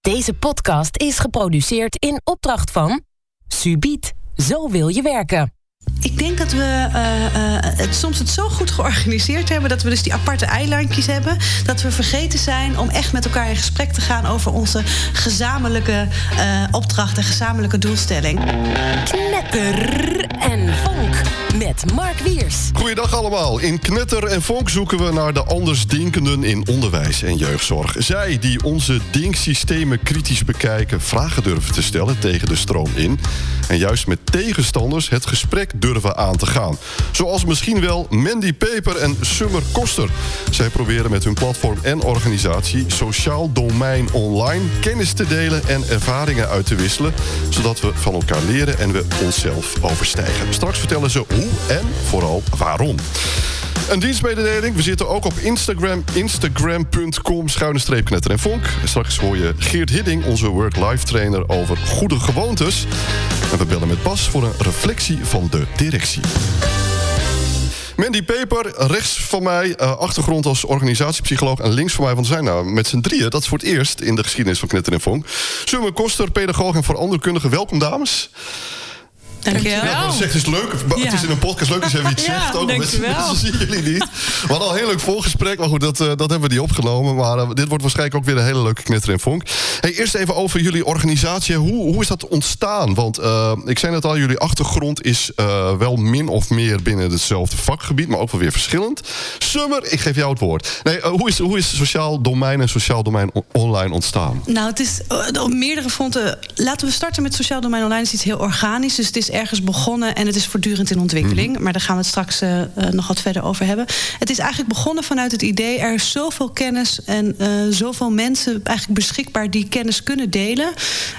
Deze podcast is geproduceerd in opdracht van Subiet. Zo wil je werken. Ik denk dat we eh, eh, het, soms het zo goed georganiseerd hebben... dat we dus die aparte eilandjes hebben... dat we vergeten zijn om echt met elkaar in gesprek te gaan... over onze gezamenlijke uh, opdracht en gezamenlijke doelstelling. Knetter en vonk met Mark Wiers. Goeiedag allemaal. In Knetter en Vonk zoeken we naar de andersdenkenden in onderwijs en jeugdzorg. Zij die onze denksystemen kritisch bekijken, vragen durven te stellen tegen de stroom in. En juist met tegenstanders het gesprek durven aan te gaan. Zoals misschien wel Mandy Peper en Summer Koster. Zij proberen met hun platform en organisatie Sociaal Domein Online kennis te delen en ervaringen uit te wisselen. Zodat we van elkaar leren en we onszelf overstijgen. Straks vertellen ze en vooral waarom. Een dienstmededeling. We zitten ook op Instagram. Instagram.com schuine knetter en vonk. Straks hoor je Geert Hidding, onze work-life trainer, over goede gewoontes. En we bellen met Bas voor een reflectie van de directie. Mandy Peper, rechts van mij, uh, achtergrond als organisatiepsycholoog... en links van mij, want we zijn nou met z'n drieën. Dat is voor het eerst in de geschiedenis van Knetter en Vonk. Summe Koster, pedagoog en veranderkundige. Welkom, dames. Dankjewel. Ja, dat zegt is leuk. Het is in een podcast leuk als je even iets zegt. Ook mensen, mensen zien jullie niet. We hadden al een heel leuk voorgesprek. Maar goed, dat, uh, dat hebben we niet opgenomen. Maar uh, dit wordt waarschijnlijk ook weer een hele leuke knetter en vonk. Hey, eerst even over jullie organisatie. Hoe, hoe is dat ontstaan? Want uh, ik zei net al, jullie achtergrond is wel min of meer binnen hetzelfde vakgebied. Maar ook wel weer verschillend. Summer, ik geef jou het woord. Nee, hoe, is, hoe is sociaal domein en sociaal domein online ontstaan? Nou, het is op meerdere fronten. Laten we starten met sociaal domein online. Het is iets heel organisch. Dus het is ergens begonnen en het is voortdurend in ontwikkeling. Mm. Maar daar gaan we het straks uh, nog wat verder over hebben. Het is eigenlijk begonnen vanuit het idee... er is zoveel kennis en uh, zoveel mensen eigenlijk beschikbaar... die kennis kunnen delen.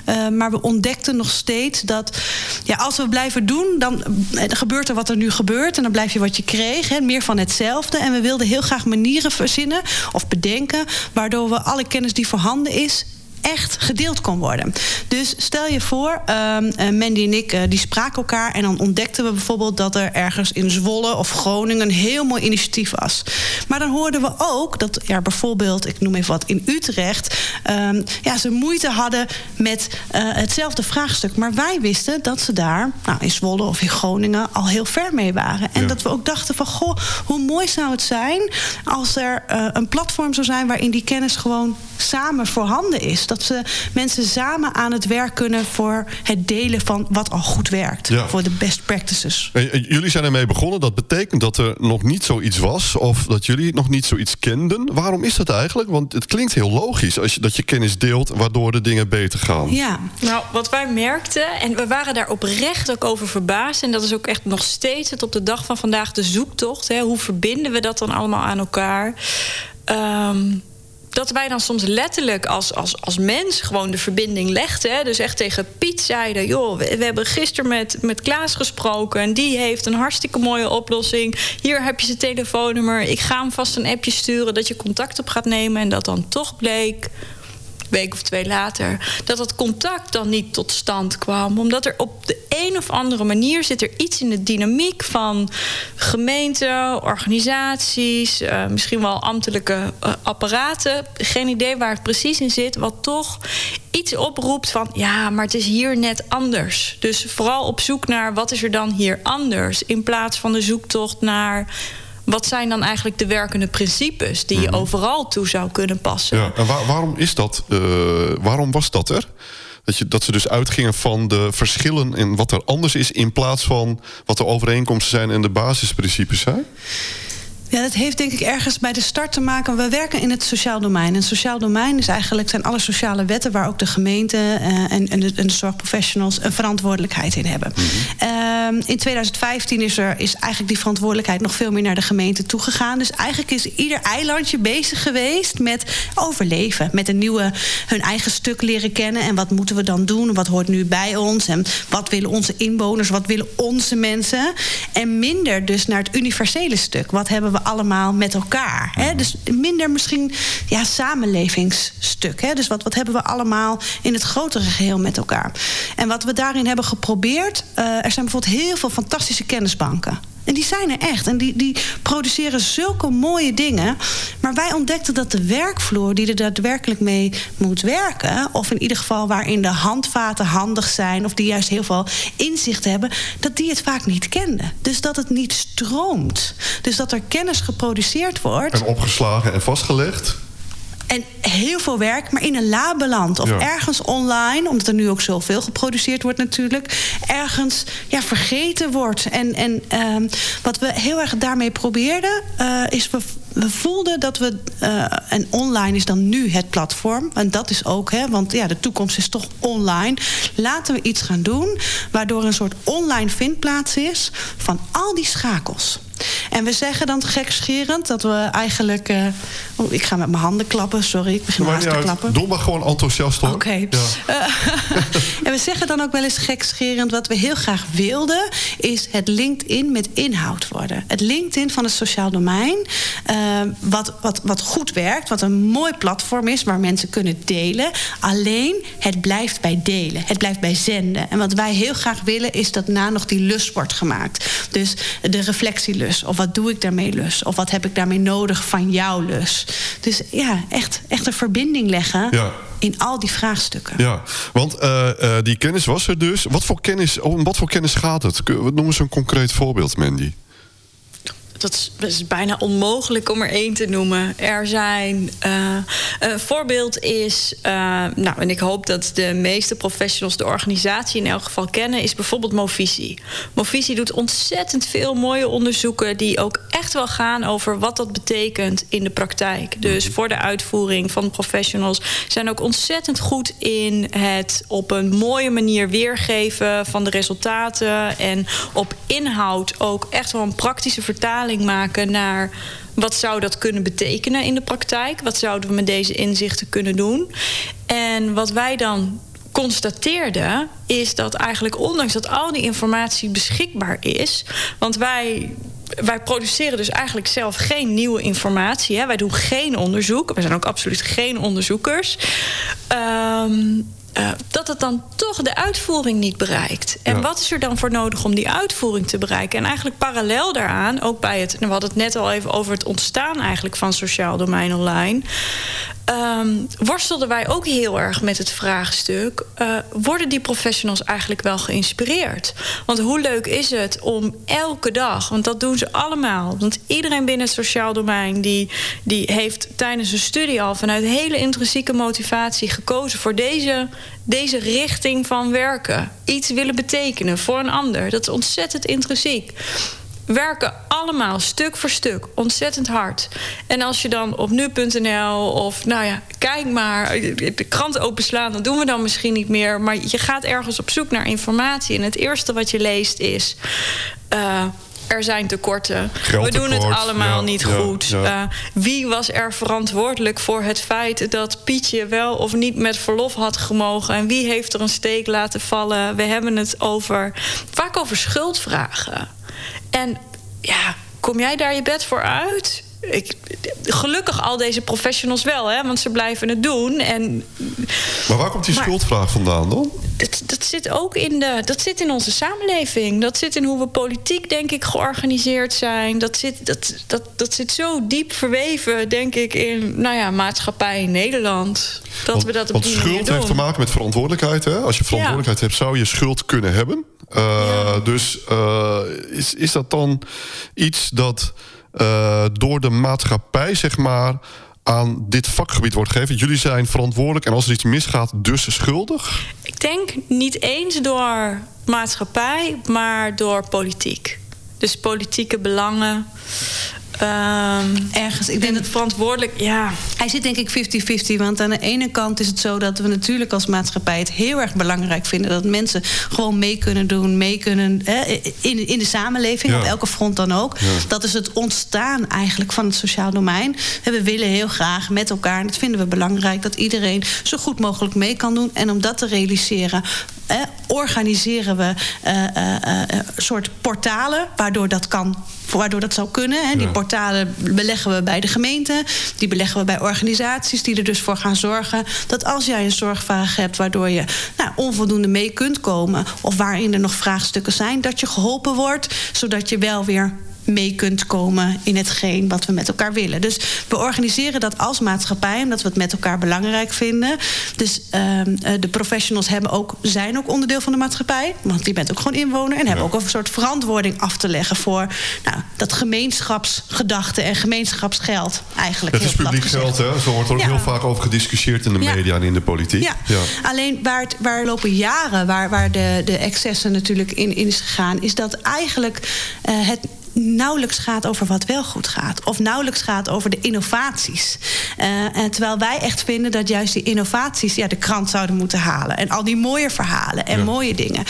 Uh, maar we ontdekten nog steeds dat... Ja, als we blijven doen, dan gebeurt er wat er nu gebeurt... en dan blijf je wat je kreeg, hè, meer van hetzelfde. En we wilden heel graag manieren verzinnen of bedenken... waardoor we alle kennis die voorhanden is echt gedeeld kon worden. Dus stel je voor, um, Mandy en ik uh, die spraken elkaar... en dan ontdekten we bijvoorbeeld dat er ergens in Zwolle of Groningen... een heel mooi initiatief was. Maar dan hoorden we ook dat ja, bijvoorbeeld, ik noem even wat, in Utrecht... Um, ja, ze moeite hadden met uh, hetzelfde vraagstuk. Maar wij wisten dat ze daar, nou, in Zwolle of in Groningen... al heel ver mee waren. En ja. dat we ook dachten van, goh, hoe mooi zou het zijn... als er uh, een platform zou zijn waarin die kennis gewoon samen voorhanden is dat ze mensen samen aan het werk kunnen voor het delen van wat al goed werkt. Ja. Voor de best practices. En jullie zijn ermee begonnen. Dat betekent dat er nog niet zoiets was of dat jullie nog niet zoiets kenden. Waarom is dat eigenlijk? Want het klinkt heel logisch als je, dat je kennis deelt waardoor de dingen beter gaan. Ja, nou wat wij merkten en we waren daar oprecht ook over verbaasd. En dat is ook echt nog steeds het op de dag van vandaag de zoektocht. Hè. Hoe verbinden we dat dan allemaal aan elkaar? Um, dat wij dan soms letterlijk als, als, als mens gewoon de verbinding legden. Hè? Dus echt tegen Piet zeiden: joh, we, we, hebben gisteren met, met Klaas gesproken. En die heeft een hartstikke mooie oplossing. Hier heb je zijn telefoonnummer. Ik ga hem vast een appje sturen dat je contact op gaat nemen. En dat dan toch bleek week of twee later, dat dat contact dan niet tot stand kwam. Omdat er op de een of andere manier zit er iets in de dynamiek van gemeenten, organisaties, uh, misschien wel ambtelijke uh, apparaten. Geen idee waar het precies in zit, wat toch iets oproept van ja, maar het is hier net anders. Dus vooral op zoek naar wat is er dan hier anders, in plaats van de zoektocht naar wat zijn dan eigenlijk de werkende principes die je mm -hmm. overal toe zou kunnen passen? Ja, en waar, waarom is dat? Uh, waarom was dat er? Dat, je, dat ze dus uitgingen van de verschillen in wat er anders is, in plaats van wat de overeenkomsten zijn en de basisprincipes zijn? Ja, dat heeft denk ik ergens bij de start te maken. We werken in het sociaal domein. En het sociaal domein is eigenlijk, zijn alle sociale wetten... waar ook de gemeente uh, en, en, de, en de zorgprofessionals een verantwoordelijkheid in hebben. Mm -hmm. uh, in 2015 is, er, is eigenlijk die verantwoordelijkheid nog veel meer naar de gemeente toegegaan. Dus eigenlijk is ieder eilandje bezig geweest met overleven. Met een nieuwe, hun eigen stuk leren kennen. En wat moeten we dan doen? Wat hoort nu bij ons? En wat willen onze inwoners? Wat willen onze mensen? En minder dus naar het universele stuk. Wat hebben we allemaal met elkaar. Hè? Dus minder misschien ja, samenlevingsstuk. Hè? Dus wat, wat hebben we allemaal in het grotere geheel met elkaar. En wat we daarin hebben geprobeerd... Uh, er zijn bijvoorbeeld heel veel fantastische kennisbanken. En die zijn er echt. En die, die produceren zulke mooie dingen. Maar wij ontdekten dat de werkvloer die er daadwerkelijk mee moet werken... of in ieder geval waarin de handvaten handig zijn... of die juist heel veel inzicht hebben... dat die het vaak niet kenden. Dus dat het niet stroomt. Dus dat er kennis geproduceerd wordt... En opgeslagen en vastgelegd? En heel veel werk, maar in een lab beland. Of ergens online, omdat er nu ook zoveel geproduceerd wordt natuurlijk. Ergens ja, vergeten wordt. En, en uh, wat we heel erg daarmee probeerden... Uh, is we, we voelden dat we... Uh, en online is dan nu het platform. En dat is ook, hè, want ja, de toekomst is toch online. Laten we iets gaan doen... waardoor een soort online vindplaats is... van al die schakels. En we zeggen dan gekscherend dat we eigenlijk... Uh, oh, ik ga met mijn handen klappen, sorry. Ik begin haast te klappen. Doe maar gewoon enthousiast hoor. Oké. Ja. Uh, en we zeggen dan ook wel eens gekscherend... wat we heel graag wilden... is het LinkedIn met inhoud worden. Het LinkedIn van het sociaal domein. Uh, wat, wat, wat goed werkt, wat een mooi platform is... waar mensen kunnen delen. Alleen, het blijft bij delen. Het blijft bij zenden. En wat wij heel graag willen... is dat na nog die lus wordt gemaakt. Dus de reflectielus of wat doe ik daarmee lus? Of wat heb ik daarmee nodig van jouw lus? Dus ja, echt, echt een verbinding leggen ja. in al die vraagstukken. Ja, want uh, uh, die kennis was er dus. Wat voor kennis, om wat voor kennis gaat het? Noem eens een concreet voorbeeld, Mandy dat is, bijna onmogelijk om er één te noemen. Er zijn. Uh, een voorbeeld is. Uh, nou, en ik hoop dat de meeste professionals de organisatie in elk geval kennen, is bijvoorbeeld Movisi. Movisi doet ontzettend veel mooie onderzoeken die ook echt wel gaan over wat dat betekent in de praktijk. Dus voor de uitvoering van professionals zijn ook ontzettend goed in het op een mooie manier weergeven van de resultaten en op inhoud ook echt wel een praktische vertaling maken naar wat zou dat kunnen betekenen in de praktijk? Wat zouden we met deze inzichten kunnen doen? En wat wij dan constateerden, is dat eigenlijk ondanks dat al die informatie beschikbaar is, want wij wij produceren dus eigenlijk zelf geen nieuwe informatie. Hè? Wij doen geen onderzoek. We zijn ook absoluut geen onderzoekers. Um, uh, dat het dan toch de uitvoering niet bereikt. En ja. wat is er dan voor nodig om die uitvoering te bereiken? En eigenlijk parallel daaraan, ook bij het... we hadden het net al even over het ontstaan eigenlijk van sociaal domein online... Um, worstelden wij ook heel erg met het vraagstuk: uh, worden die professionals eigenlijk wel geïnspireerd? Want hoe leuk is het om elke dag, want dat doen ze allemaal. Want iedereen binnen het sociaal domein die, die heeft tijdens een studie al vanuit hele intrinsieke motivatie gekozen voor deze, deze richting van werken. Iets willen betekenen voor een ander. Dat is ontzettend intrinsiek werken allemaal stuk voor stuk ontzettend hard. En als je dan op nu.nl of nou ja, kijk maar, de krant openslaan, dat doen we dan misschien niet meer. Maar je gaat ergens op zoek naar informatie. En het eerste wat je leest is. Uh, er zijn tekorten. We doen het allemaal ja, niet ja, goed. Ja. Uh, wie was er verantwoordelijk voor het feit dat Pietje wel of niet met verlof had gemogen? En wie heeft er een steek laten vallen? We hebben het over, vaak over schuldvragen. En ja, kom jij daar je bed voor uit? Ik, gelukkig al deze professionals wel, hè, want ze blijven het doen. En, maar waar komt die maar, schuldvraag vandaan dan? Dat, dat, zit ook in, de, dat zit in onze samenleving. Dat zit in hoe we politiek, denk ik, georganiseerd zijn. Dat zit, dat, dat, dat zit zo diep verweven, denk ik, in nou ja, maatschappij in Nederland. Dat want, we dat op want schuld heeft te maken met verantwoordelijkheid. Hè? Als je verantwoordelijkheid ja. hebt, zou je schuld kunnen hebben. Uh, ja. Dus uh, is, is dat dan iets dat uh, door de maatschappij, zeg maar, aan dit vakgebied wordt gegeven. Jullie zijn verantwoordelijk en als er iets misgaat, dus schuldig? Ik denk niet eens door maatschappij, maar door politiek. Dus politieke belangen. Um, Ergens, ik denk dat verantwoordelijk, ja. Hij zit denk ik 50-50. Want aan de ene kant is het zo dat we natuurlijk als maatschappij het heel erg belangrijk vinden dat mensen gewoon mee kunnen doen, mee kunnen in, in de samenleving, ja. op elke front dan ook. Ja. Dat is het ontstaan eigenlijk van het sociaal domein. We willen heel graag met elkaar, en dat vinden we belangrijk, dat iedereen zo goed mogelijk mee kan doen. En om dat te realiseren, organiseren we uh, uh, soort portalen waardoor dat kan waardoor dat zou kunnen. Hè. Die portalen beleggen we bij de gemeente, die beleggen we bij organisaties die er dus voor gaan zorgen dat als jij een zorgvraag hebt waardoor je nou, onvoldoende mee kunt komen of waarin er nog vraagstukken zijn, dat je geholpen wordt, zodat je wel weer mee kunt komen in hetgeen wat we met elkaar willen. Dus we organiseren dat als maatschappij, omdat we het met elkaar belangrijk vinden. Dus ehm, eh, de professionals hebben ook, zijn ook onderdeel van de maatschappij, want die bent ook gewoon inwoner en hebben ook een soort verantwoording af te leggen voor nou, dat gemeenschapsgedachte en gemeenschapsgeld eigenlijk. Het is publiek geld, hè? Zo wordt er ook heel vaak over gediscussieerd in de media en in de politiek. Ja. Alleen waar, het, waar lopen jaren, waar, waar de, de excessen natuurlijk in, in is gegaan, is dat eigenlijk uh, het nauwelijks gaat over wat wel goed gaat. Of nauwelijks gaat over de innovaties. Uh, en terwijl wij echt vinden dat juist die innovaties ja, de krant zouden moeten halen. En al die mooie verhalen en mooie dingen.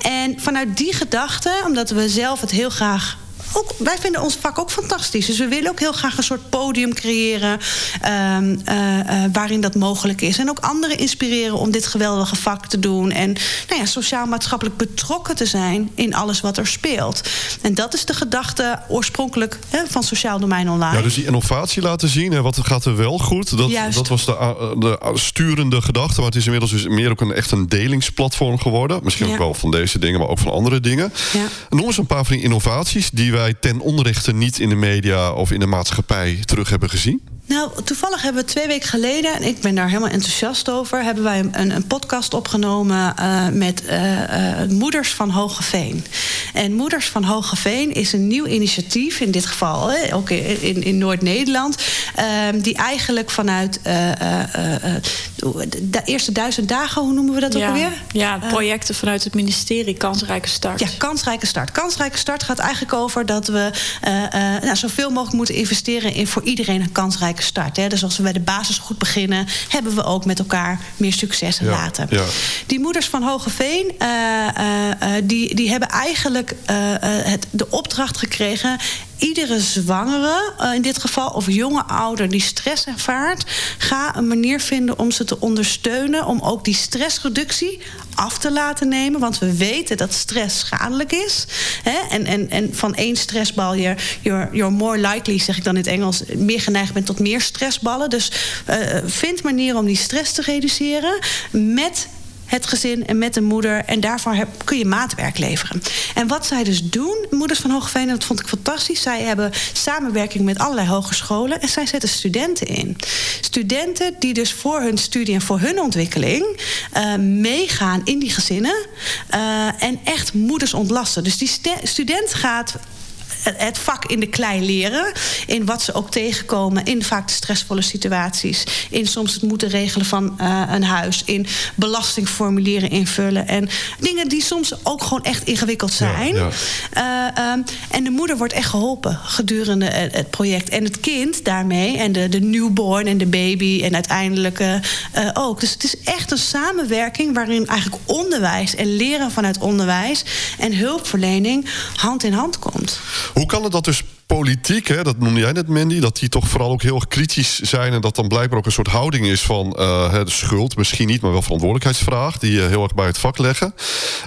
En vanuit die gedachte, omdat we zelf het heel graag ook, wij vinden ons vak ook fantastisch. Dus we willen ook heel graag een soort podium creëren uh, uh, waarin dat mogelijk is. En ook anderen inspireren om dit geweldige vak te doen. En nou ja, sociaal-maatschappelijk betrokken te zijn in alles wat er speelt. En dat is de gedachte oorspronkelijk hè, van Sociaal Domein Online. Ja, dus die innovatie laten zien. Hè, wat gaat er wel goed? Dat, dat was de, de, sturende gedachte. Maar het is inmiddels dus meer ook een, echt een delingsplatform geworden. Misschien ook wel van deze dingen, maar ook van andere dingen. Ja. Noem eens een paar van die innovaties die wij ten onrechte niet in de media of in de maatschappij terug hebben gezien? Nou, toevallig hebben we twee weken geleden, en ik ben daar helemaal enthousiast over, hebben wij een, een podcast opgenomen uh, met uh, uh, Moeders van Hogeveen. En Moeders van Hogeveen is een nieuw initiatief, in dit geval hè, ook in, in Noord-Nederland, ehm, die eigenlijk vanuit de eerste duizend dagen, hoe noemen we dat ja, ook alweer? Ja, projecten vanuit het ministerie Kansrijke Start. Ja, Kansrijke Start. Kansrijke Start gaat eigenlijk over dat we nou, zoveel mogelijk moeten investeren in voor iedereen een kansrijke start. Hè. Dus als we bij de basis goed beginnen, hebben we ook met elkaar meer succes ja, laten. Ja. Die moeders van Hogeveen, uh, uh, die, die hebben eigenlijk het, de opdracht gekregen iedere zwangere, in dit geval, of jonge ouder die stress ervaart, ga een manier vinden om ze te ondersteunen. Om ook die stressreductie af te laten nemen. Want we weten dat stress schadelijk is. Hè? En, en, en van één stressbal, you're, you're, more likely, zeg ik dan in het Engels, meer geneigd bent tot meer stressballen. Dus uh, vind manieren om die stress te reduceren met het gezin en met de moeder. En daarvoor heb, kun je maatwerk leveren. En wat zij dus doen, Moeders van Hogeveen, en dat vond ik fantastisch. Zij hebben samenwerking met allerlei hogescholen. En zij zetten studenten in. Studenten die dus voor hun studie en voor hun ontwikkeling uh, meegaan in die gezinnen. Uh, en echt moeders ontlasten. Dus die student gaat het vak in de klei leren. In wat ze ook tegenkomen in vaak de stressvolle situaties. In soms het moeten regelen van uh, een huis. In belastingformulieren invullen. En dingen die soms ook gewoon echt ingewikkeld zijn. Ja, ja. Uh, um, en de moeder wordt echt geholpen gedurende het project. En het kind daarmee. En de, de newborn en de baby. En uiteindelijk uh, ook. Dus het is echt een samenwerking waarin eigenlijk onderwijs en leren vanuit onderwijs en hulpverlening hand in hand komt. Hoe kan het dat dus politiek, hè, dat noemde jij net Mandy, dat die toch vooral ook heel kritisch zijn en dat dan blijkbaar ook een soort houding is van uh, de schuld, misschien niet, maar wel verantwoordelijkheidsvraag, die uh, heel erg bij het vak leggen.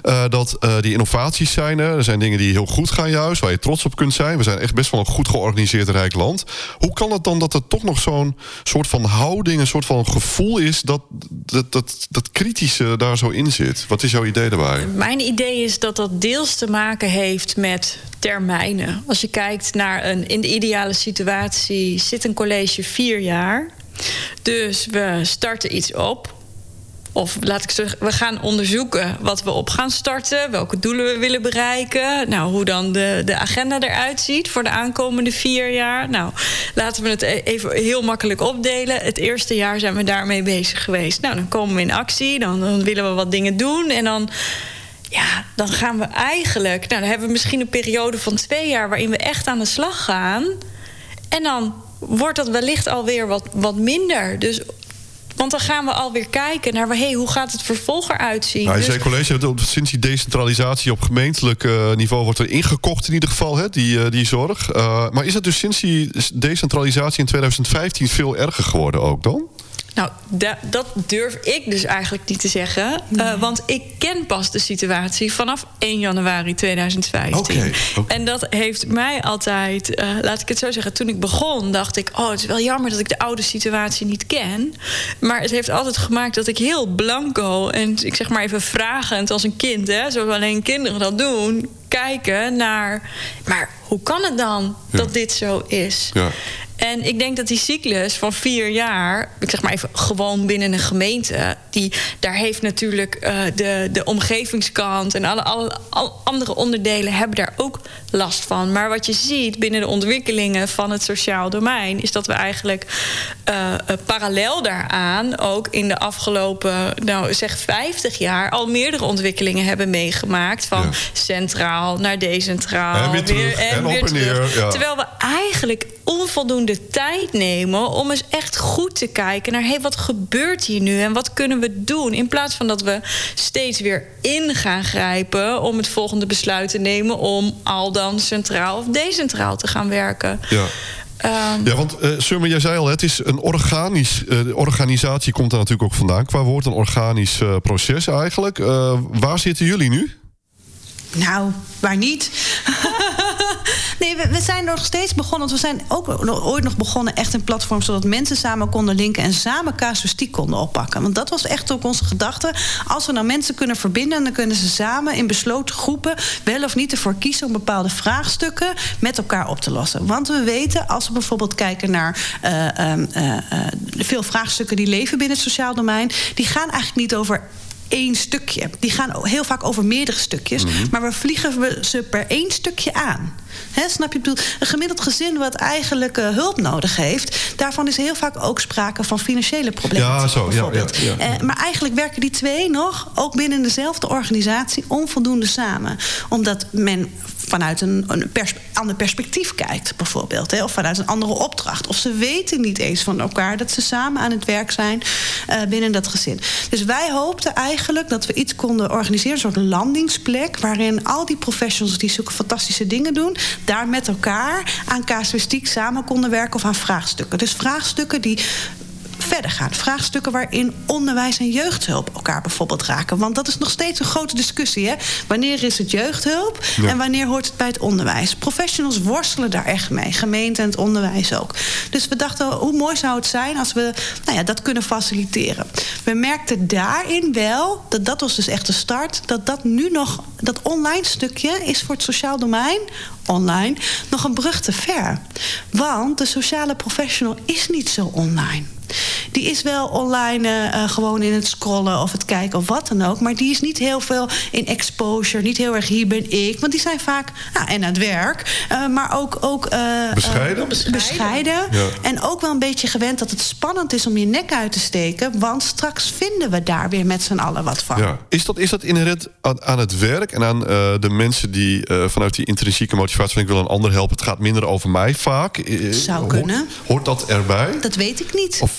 Uh, dat die innovaties zijn er, er zijn dingen die heel goed gaan juist, waar je trots op kunt zijn. We zijn echt best wel een goed georganiseerd rijk land. Hoe kan het dan dat er toch nog zo'n soort van houding, een soort van gevoel is dat dat, dat dat kritische daar zo in zit? Wat is jouw idee daarbij? Mijn idee is dat dat deels te maken heeft met termijnen. Als je kijkt naar een in de ideale situatie zit een college vier jaar. Dus we starten iets op. Of laat ik zeggen, we gaan onderzoeken wat we op gaan starten, welke doelen we willen bereiken. Nou, hoe dan de, de agenda eruit ziet voor de aankomende vier jaar. Nou, laten we het e-, even heel makkelijk opdelen. Het eerste jaar zijn we daarmee bezig geweest. Nou, dan komen we in actie, dan, dan willen we wat dingen doen en dan ja, dan gaan we eigenlijk. Nou, dan hebben we misschien een periode van twee jaar waarin we echt aan de slag gaan. En dan wordt dat wellicht alweer wat, wat minder. Dus want dan gaan we alweer kijken naar hey, hoe gaat het vervolg eruit zien. Nou, dus... college, sinds die decentralisatie op gemeentelijk uh, niveau wordt er ingekocht in ieder geval, hè, die, uh, die zorg. Uh, maar is het dus sinds die decentralisatie in 2015 veel erger geworden ook dan? Nou, dat durf ik dus eigenlijk niet te zeggen. Uh, want ik ken pas de situatie vanaf 1 januari 2015. Okay, En dat heeft mij altijd, uh, laat ik het zo zeggen, toen ik begon, dacht ik: Oh, het is wel jammer dat ik de oude situatie niet ken. Maar het heeft altijd gemaakt dat ik heel blanco en ik zeg maar even vragend als een kind, hè, zoals alleen kinderen dat doen, kijken naar. Maar hoe kan het dan dat dit zo is? Ja. En ik denk dat die cyclus van vier jaar, ik zeg maar even gewoon binnen een gemeente, die, daar heeft natuurlijk uh, de, de omgevingskant en alle, alle, andere onderdelen hebben daar ook last van. Maar wat je ziet binnen de ontwikkelingen van het sociaal domein, is dat we eigenlijk uh, parallel daaraan ook in de afgelopen, nou zeg 50 jaar, al meerdere ontwikkelingen hebben meegemaakt. Van centraal naar decentraal. En weer, terug, en, en weer terug. Ja. Terwijl we eigenlijk onvoldoende tijd nemen om eens echt goed te kijken naar hey, wat gebeurt hier nu en wat kunnen we doen. In plaats van dat we steeds weer in gaan grijpen om het volgende besluit te nemen om al dan centraal of decentraal te gaan werken. Ja. Um, ja, want uh, Summer, jij zei al, het is een organisch... Uh, de organisatie komt er natuurlijk ook vandaan qua woord. Een organisch uh, proces eigenlijk. waar zitten jullie nu? Nou, waar niet? nee, we, we, zijn nog steeds begonnen. Want we zijn ook ooit nog begonnen echt een platform... zodat mensen samen konden linken en samen casuïstiek konden oppakken. Want dat was echt ook onze gedachte. Als we nou mensen kunnen verbinden... dan kunnen ze samen in besloten groepen... wel of niet ervoor kiezen om bepaalde vraagstukken... met elkaar op te lossen. Want we weten, als we bijvoorbeeld kijken naar... Uh, uh, veel vraagstukken die leven binnen het sociaal domein... die gaan eigenlijk niet over één stukje. Die gaan heel vaak over meerdere stukjes. Mhm. Maar we vliegen ze per één stukje aan. He, snap je? Een gemiddeld gezin wat eigenlijk uh, hulp nodig heeft... daarvan is heel vaak ook sprake van financiële problemen. Ja, zo. Ja, ja, ja, uh, maar eigenlijk werken die twee nog, ook binnen dezelfde organisatie... onvoldoende samen. Omdat men vanuit een, een pers ander perspectief kijkt, bijvoorbeeld. Hè, of vanuit een andere opdracht. Of ze weten niet eens van elkaar dat ze samen aan het werk zijn uh, binnen dat gezin. Dus wij hoopten eigenlijk dat we iets konden organiseren, een soort landingsplek, waarin al die professionals die zulke fantastische dingen doen, daar met elkaar aan casuïstiek samen konden werken of aan vraagstukken. Dus vraagstukken die verder gaan. Vraagstukken waarin onderwijs en jeugdhulp elkaar bijvoorbeeld raken. Want dat is nog steeds een grote discussie. Hè? Wanneer is het jeugdhulp en wanneer hoort het bij het onderwijs? Professionals worstelen daar echt mee. Gemeente en het onderwijs ook. Dus we dachten, hoe mooi zou het zijn als we nou ja, dat kunnen faciliteren. We merkten daarin wel, dat dat was dus echt de start... dat dat nu nog, dat online stukje is voor het sociaal domein online nog een brug te ver. Want de sociale professional is niet zo online. Die is wel online uh, gewoon in het scrollen of het kijken of wat dan ook. Maar die is niet heel veel in exposure. Niet heel erg hier ben ik. Want die zijn vaak nou, en aan het werk. Uh, maar ook, ook uh, bescheiden. bescheiden. Ja. En ook wel een beetje gewend dat het spannend is om je nek uit te steken. Want straks vinden we daar weer met z'n allen wat van. Ja. Is, dat, is dat inherent aan, aan het werk en aan de mensen die vanuit die intrinsieke motivatie van ik wil een ander helpen. Het gaat minder over mij vaak. Zou kunnen. Hoort dat erbij? Dat weet ik niet. Of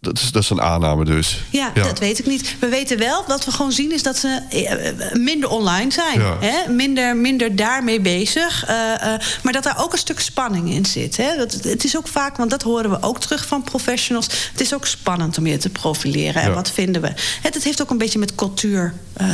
dat is, dat is een aanname dus. Ja, dat weet ik niet. We weten wel, wat we gewoon zien is dat ze eh, minder online zijn. Hè? Minder, minder daarmee bezig. Uh, uh, maar dat daar ook een stuk spanning in zit. Hè? Dat, het is ook vaak, want dat horen we ook terug van professionals. Het is ook spannend om je te profileren. En wat vinden we? Het, het, heeft ook een beetje met cultuur uh,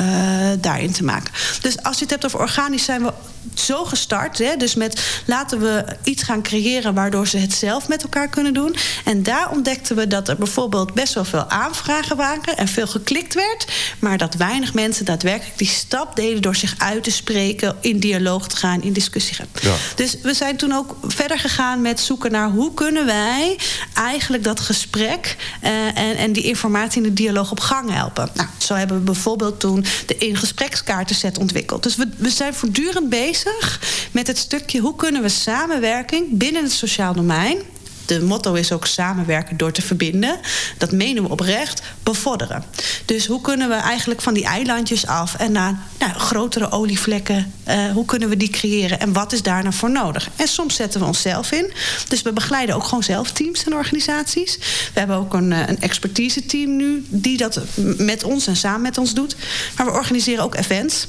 daarin te maken. Dus als je het hebt over organisch, zijn we zo gestart. Hè? Dus met laten we iets gaan creëren waardoor ze het zelf met elkaar kunnen doen. En daar ontdekten we dat er bijvoorbeeld bijvoorbeeld best wel veel aanvragen waren en veel geklikt werd, maar dat weinig mensen daadwerkelijk die stap deden door zich uit te spreken, in dialoog te gaan, in discussie gaan. Ja. Dus we zijn toen ook verder gegaan met zoeken naar hoe kunnen wij eigenlijk dat gesprek uh, en, en die informatie in de dialoog op gang helpen. Nou, zo hebben we bijvoorbeeld toen de ingesprekskaartenset ontwikkeld. Dus we, we zijn voortdurend bezig met het stukje hoe kunnen we samenwerking binnen het sociaal domein de motto is ook samenwerken door te verbinden. Dat menen we oprecht, bevorderen. Dus hoe kunnen we eigenlijk van die eilandjes af en naar nou, grotere olievlekken, uh, hoe kunnen we die creëren en wat is daar nou voor nodig? En soms zetten we onszelf in. Dus we begeleiden ook gewoon zelf teams en organisaties. We hebben ook een, eh, een expertise team nu die dat met ons en samen met ons doet. Maar we organiseren ook events.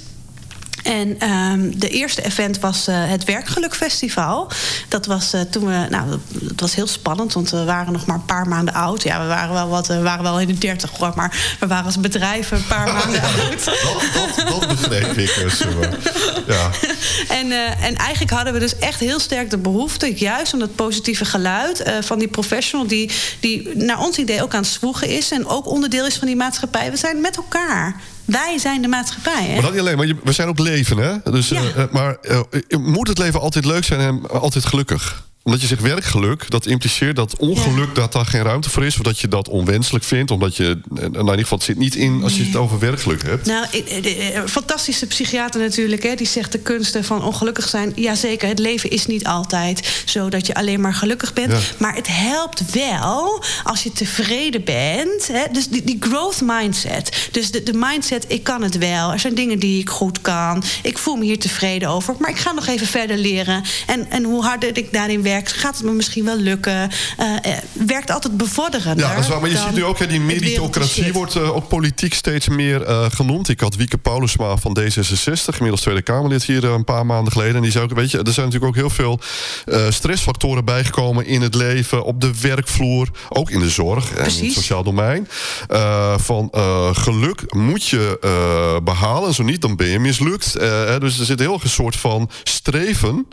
En ehm, de eerste event was uh, het Werkgelukfestival. Dat was uh, toen we, nou, dat was heel spannend, want we waren nog maar een paar maanden oud. Ja, we waren wel wat, we waren wel in de dertig hoor, maar we waren als bedrijf een paar maanden oud. Dat, dat, dat begreep ik dus. Ja. En, en eigenlijk hadden we dus echt heel sterk de behoefte, juist om dat positieve geluid van die professional, die, die naar ons idee ook aan het zwoegen is en ook onderdeel is van die maatschappij. We zijn met elkaar. Wij zijn de maatschappij. Hè? Maar dat niet alleen, maar we zijn ook leven. Hè? Dus, ja. uh, maar uh, moet het leven altijd leuk zijn en altijd gelukkig? Omdat je zegt werkgeluk, dat impliceert dat ongeluk... Ja. dat daar geen ruimte voor is, of dat je dat onwenselijk vindt... omdat je, nou in ieder geval, het zit niet in als je het over werkgeluk hebt. Nou, de fantastische psychiater natuurlijk, hè, die zegt de kunsten van ongelukkig zijn. Jazeker, het leven is niet altijd zo dat je alleen maar gelukkig bent. Ja. Maar het helpt wel als je tevreden bent. Hè, dus die, die growth mindset. Dus de, de mindset, ik kan het wel. Er zijn dingen die ik goed kan. Ik voel me hier tevreden over. Maar ik ga nog even verder leren. En, en hoe harder ik daarin werk gaat het me misschien wel lukken. Uh, werkt altijd bevorderend. Ja, dat is waar. Maar je ziet nu ook, hè, die meritocratie wordt uh, ook politiek steeds meer uh, genoemd. Ik had Wieke Paulusma van D66, inmiddels Tweede Kamerlid hier een paar maanden geleden. En die zei ook, weet je, er zijn natuurlijk ook heel veel stressfactoren bijgekomen in het leven, op de werkvloer, ook in de zorg en in het sociaal domein. van geluk moet je behalen, zo niet, dan ben je mislukt. dus er zit heel een soort van streven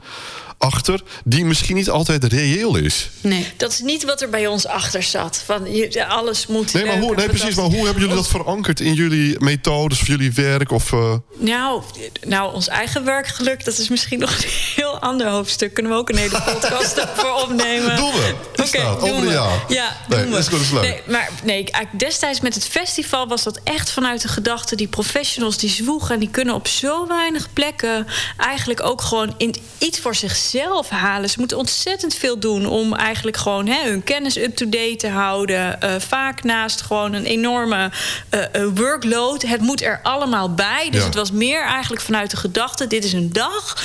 achter die misschien niet altijd reëel is. Nee, dat is niet wat er bij ons achter zat. Van je, alles moet. Nee, maar hoe, nee precies. Maar hoe hebben jullie dat verankerd in jullie methodes of jullie werk? Of, uh... nou, nou, ons eigen werkgeluk, dat is misschien nog een heel ander hoofdstuk. Kunnen we ook een hele podcast voor opnemen? Doen we. Oké, okay, een jaar. Ja, nee, dat is goed, leuk. Nee, maar nee, destijds met het festival was dat echt vanuit de gedachte... die professionals die zwoegen... en die kunnen op zo weinig plekken eigenlijk ook gewoon in iets voor zichzelf zelf halen. Ze moeten ontzettend veel doen om eigenlijk gewoon hè, hun kennis up-to-date te houden. Uh, vaak naast gewoon een enorme uh, workload. Het moet er allemaal bij. Dus ja. het was meer eigenlijk vanuit de gedachte: dit is een dag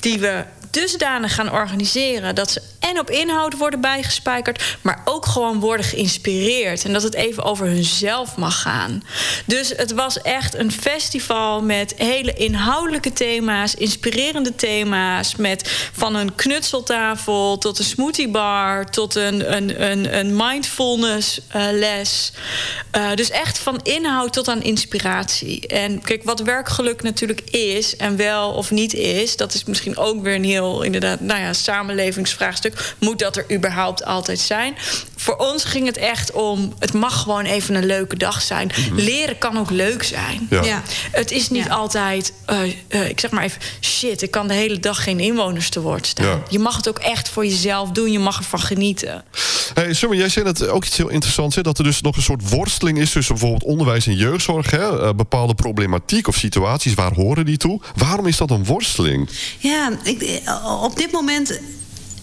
die we dusdanig gaan organiseren dat ze en op inhoud worden bijgespijkerd, maar ook gewoon worden geïnspireerd en dat het even over hunzelf mag gaan. Dus het was echt een festival met hele inhoudelijke thema's, inspirerende thema's, met van een knutseltafel tot een smoothiebar tot een, een, een, een mindfulness uh, les. Uh, dus echt van inhoud tot aan inspiratie. En kijk, wat werkgeluk natuurlijk is en wel of niet is, dat is misschien ook weer een heel inderdaad, nou ja, samenlevingsvraagstuk. Moet dat er überhaupt altijd zijn? Voor ons ging het echt om, het mag gewoon even een leuke dag zijn. Mm -hmm. Leren kan ook leuk zijn. Ja. Ja. Het is niet ja. altijd, uh, uh, ik zeg maar even, shit, ik kan de hele dag geen inwoners te woord staan. Je mag het ook echt voor jezelf doen, je mag ervan genieten. Hey, Summer, jij zei dat ook iets heel interessants, hè? dat er dus nog een soort worsteling is tussen bijvoorbeeld onderwijs en jeugdzorg. Hè? Uh, bepaalde problematiek of situaties, waar horen die toe? Waarom is dat een worsteling? Ja, ik, op dit moment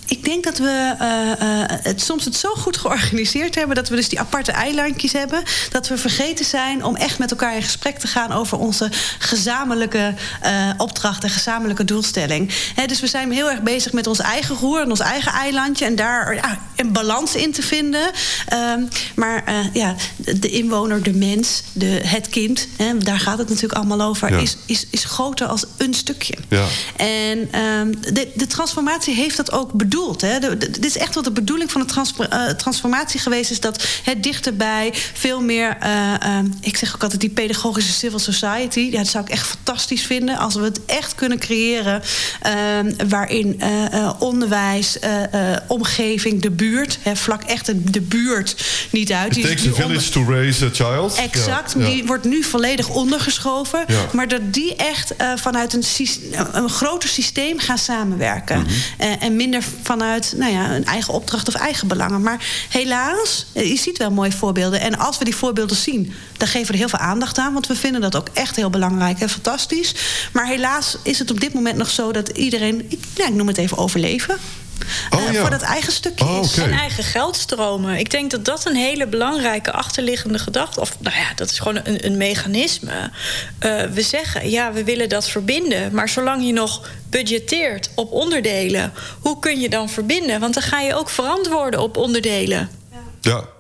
ik denk dat we uh, uh, het, soms het zo goed georganiseerd hebben... dat we dus die aparte eilandjes hebben... dat we vergeten zijn om echt met elkaar in gesprek te gaan... over onze gezamenlijke uh, opdracht en gezamenlijke doelstelling. He, dus we zijn heel erg bezig met ons eigen roer en ons eigen eilandje... en daar een balans in te vinden. Um, maar ja, de inwoner, de mens, de, het kind... He, daar gaat het natuurlijk allemaal over... Ja. Is, is, is groter als een stukje. Ja. En um, de, de transformatie heeft dat ook bedoeld bedoeld. Hè? De, de, dit is echt wat de bedoeling van de trans, uh, transformatie geweest is... dat het dichterbij veel meer... Uh, uh, ik zeg ook altijd die pedagogische civil society... Ja, dat zou ik echt fantastisch vinden... als we het echt kunnen creëren... waarin onderwijs, omgeving, de buurt... Hè, vlak echt de, de buurt niet uit. It takes a village to raise a child. Exact, ja, ja. die wordt nu volledig ondergeschoven. Ja. Maar dat die echt vanuit een, een groter systeem gaan samenwerken. Mm -hmm. en minder vanuit nou ja, een eigen opdracht of eigen belangen. Maar helaas, je ziet wel mooie voorbeelden. En als we die voorbeelden zien, dan geven we er heel veel aandacht aan. Want we vinden dat ook echt heel belangrijk en fantastisch. Maar helaas is het op dit moment nog zo dat iedereen, ik noem het even overleven. Oh, uh, ja. voor dat eigen stukje oh, okay. En eigen geldstromen. Ik denk dat dat een hele belangrijke achterliggende gedachte... of nou ja, dat is gewoon een, een mechanisme. Uh, we zeggen, ja, we willen dat verbinden. Maar zolang je nog budgetteert op onderdelen... hoe kun je dan verbinden? Want dan ga je ook verantwoorden op onderdelen. Ja.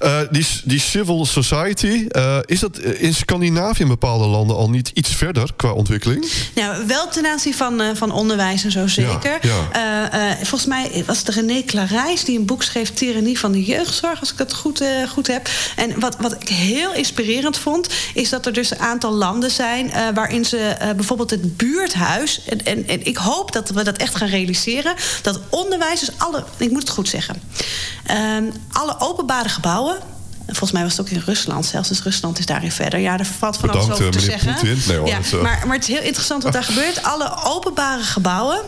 Uh, die, die civil society, uh, is dat in Scandinavië in bepaalde landen al niet iets verder qua ontwikkeling? Nou, wel ten aanzien van, uh, van onderwijs en zo zeker. Ja, ja. volgens mij was het René Clarijs die een boek schreef... Tyrannie van de jeugdzorg, als ik het goed, goed heb. En wat, wat ik heel inspirerend vond... is dat er dus een aantal landen zijn... waarin ze bijvoorbeeld het buurthuis... En, en, en ik hoop dat we dat echt gaan realiseren... dat onderwijs, dus alle... ik moet het goed zeggen... Ehm, alle openbare gebouwen Volgens mij was het ook in Rusland. Zelfs dus Rusland is daarin verder. Ja, er valt van alles over te zeggen. Nee, hoor, ja, maar, maar het is heel interessant wat daar gebeurt. Alle openbare gebouwen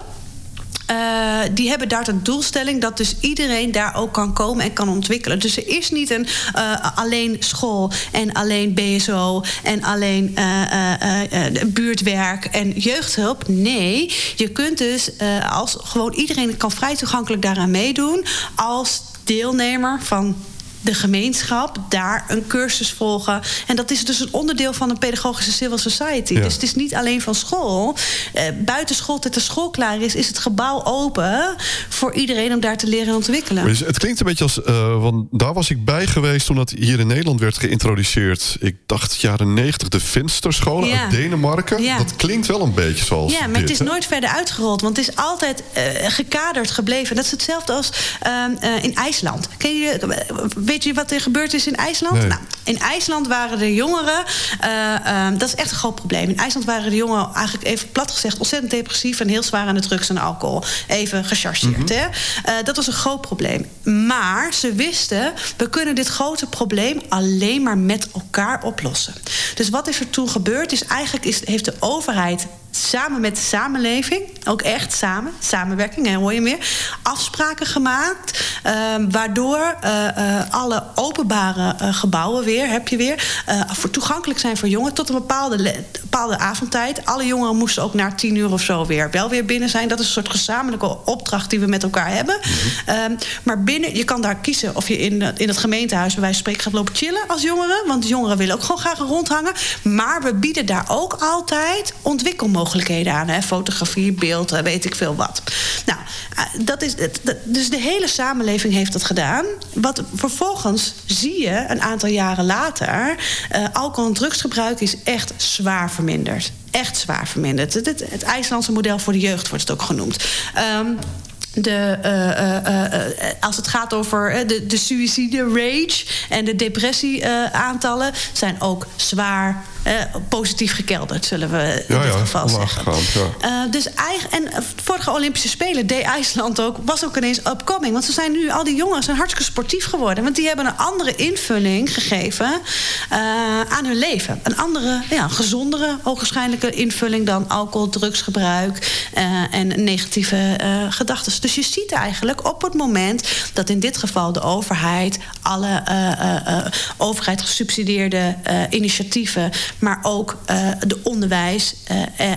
uh, die hebben daar de doelstelling dat dus iedereen daar ook kan komen en kan ontwikkelen. Dus er is niet een uh, alleen school en alleen BSO en alleen uh, buurtwerk en jeugdhulp. Nee, je kunt dus als gewoon iedereen kan vrij toegankelijk daaraan meedoen als deelnemer van de gemeenschap daar een cursus volgen. En dat is dus een onderdeel van een pedagogische civil society. Dus het is niet alleen van school. Eh, buiten schooltijd de school klaar is, is het gebouw open voor iedereen om daar te leren ontwikkelen. Dus het klinkt een beetje als, uh, want daar was ik bij geweest toen dat hier in Nederland werd geïntroduceerd. Ik dacht jaren 90 de Finsterscholen ja. uit Denemarken. Ja. Dat klinkt wel een beetje zoals. Ja, maar het is nooit verder uitgerold, want het is altijd uh, gekaderd gebleven. Dat is hetzelfde als ehm, uh, in IJsland. Ken je Weet je wat er gebeurd is in IJsland? Nou, in IJsland waren de jongeren... Uh, dat is echt een groot probleem. In IJsland waren de jongeren eigenlijk even plat gezegd... ontzettend depressief en heel zwaar aan de drugs en alcohol. Even gechargeerd. Mm hè? Uh, dat was een groot probleem. Maar ze wisten, we kunnen dit grote probleem... alleen maar met elkaar oplossen. Dus wat is er toen gebeurd? Is eigenlijk is, heeft de overheid samen met de samenleving, ook echt samen, samenwerking, hè, hoor je meer, afspraken gemaakt. Uh, waardoor uh, uh, alle openbare uh, gebouwen weer, heb je weer, voor toegankelijk zijn voor jongeren tot een bepaalde, bepaalde avondtijd. Alle jongeren moesten ook na tien uur of zo weer wel weer binnen zijn. Dat is een soort gezamenlijke opdracht die we met elkaar hebben. Mm -hmm. maar binnen, je kan daar kiezen of je in, in het gemeentehuis bij wijze van spreken gaat lopen chillen als jongeren. Want jongeren willen ook gewoon graag rondhangen. Maar we bieden daar ook altijd ontwikkelmogelijkheden mogelijkheden aan. Hè? Fotografie, beeld, weet ik veel wat. Nou, eh, dat is het, dus de hele samenleving heeft dat gedaan. Wat vervolgens zie je een aantal jaren later... Uh, alcohol- en drugsgebruik is echt zwaar verminderd. Echt zwaar verminderd. Het, het, IJslandse model voor de jeugd wordt het ook genoemd. Um, de, uh, uh, als het gaat over de, de suicide rage en de depressieaantallen zijn ook zwaar positief gekelderd, zullen we in ja, dit geval zeggen. Ja. dus eigen, en vorige Olympische Spelen deed IJsland ook, was ook ineens upcoming. Want ze zijn nu, al die jongens zijn hartstikke sportief geworden. Want die hebben een andere invulling gegeven aan hun leven. Een andere, ja, gezondere, ogenschijnlijke invulling dan alcohol, drugsgebruik en negatieve Dus je ziet eigenlijk op het moment dat in dit geval de overheid alle uh, uh, overheid gesubsidieerde initiatieven, maar ook de onderwijs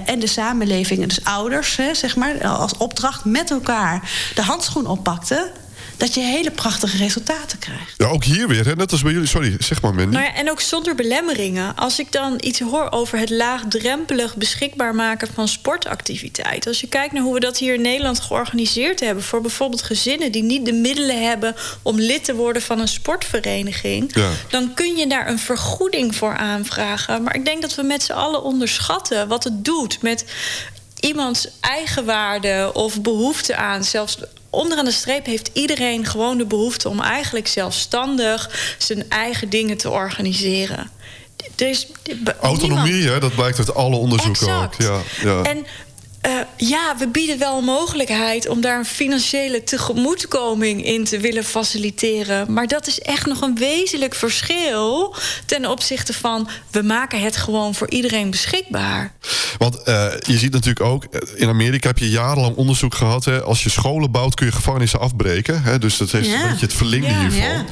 en de samenleving, dus ouders, zeg maar, als opdracht met elkaar de handschoen oppakten dat je hele prachtige resultaten krijgt. Ja, ook hier weer, hè? net als bij jullie. Sorry, zeg maar, Mandy. Maar ja, en ook zonder belemmeringen. Als ik dan iets hoor over het laagdrempelig beschikbaar maken van sportactiviteit. Als je kijkt naar hoe we dat hier in Nederland georganiseerd hebben... voor bijvoorbeeld gezinnen die niet de middelen hebben... om lid te worden van een sportvereniging... Ja. dan kun je daar een vergoeding voor aanvragen. Maar ik denk dat we met z'n allen onderschatten wat het doet... met iemands eigenwaarde of behoefte aan... zelfs onderaan de streep heeft iedereen gewoon de behoefte om eigenlijk zelfstandig zijn eigen dingen te organiseren. Dus Autonomie, hè, dat blijkt uit alle onderzoeken ook. Ja, ja. En uh, ja, we bieden wel een mogelijkheid om daar een financiële tegemoetkoming in te willen faciliteren. Maar dat is echt nog een wezenlijk verschil ten opzichte van we maken het gewoon voor iedereen beschikbaar. Want uh, je ziet natuurlijk ook, eh, in Amerika heb je jarenlang onderzoek gehad. Hè, als je scholen bouwt kun je gevangenissen afbreken. Hè, dus dat heeft ja. een beetje het verlengde ja, hiervan.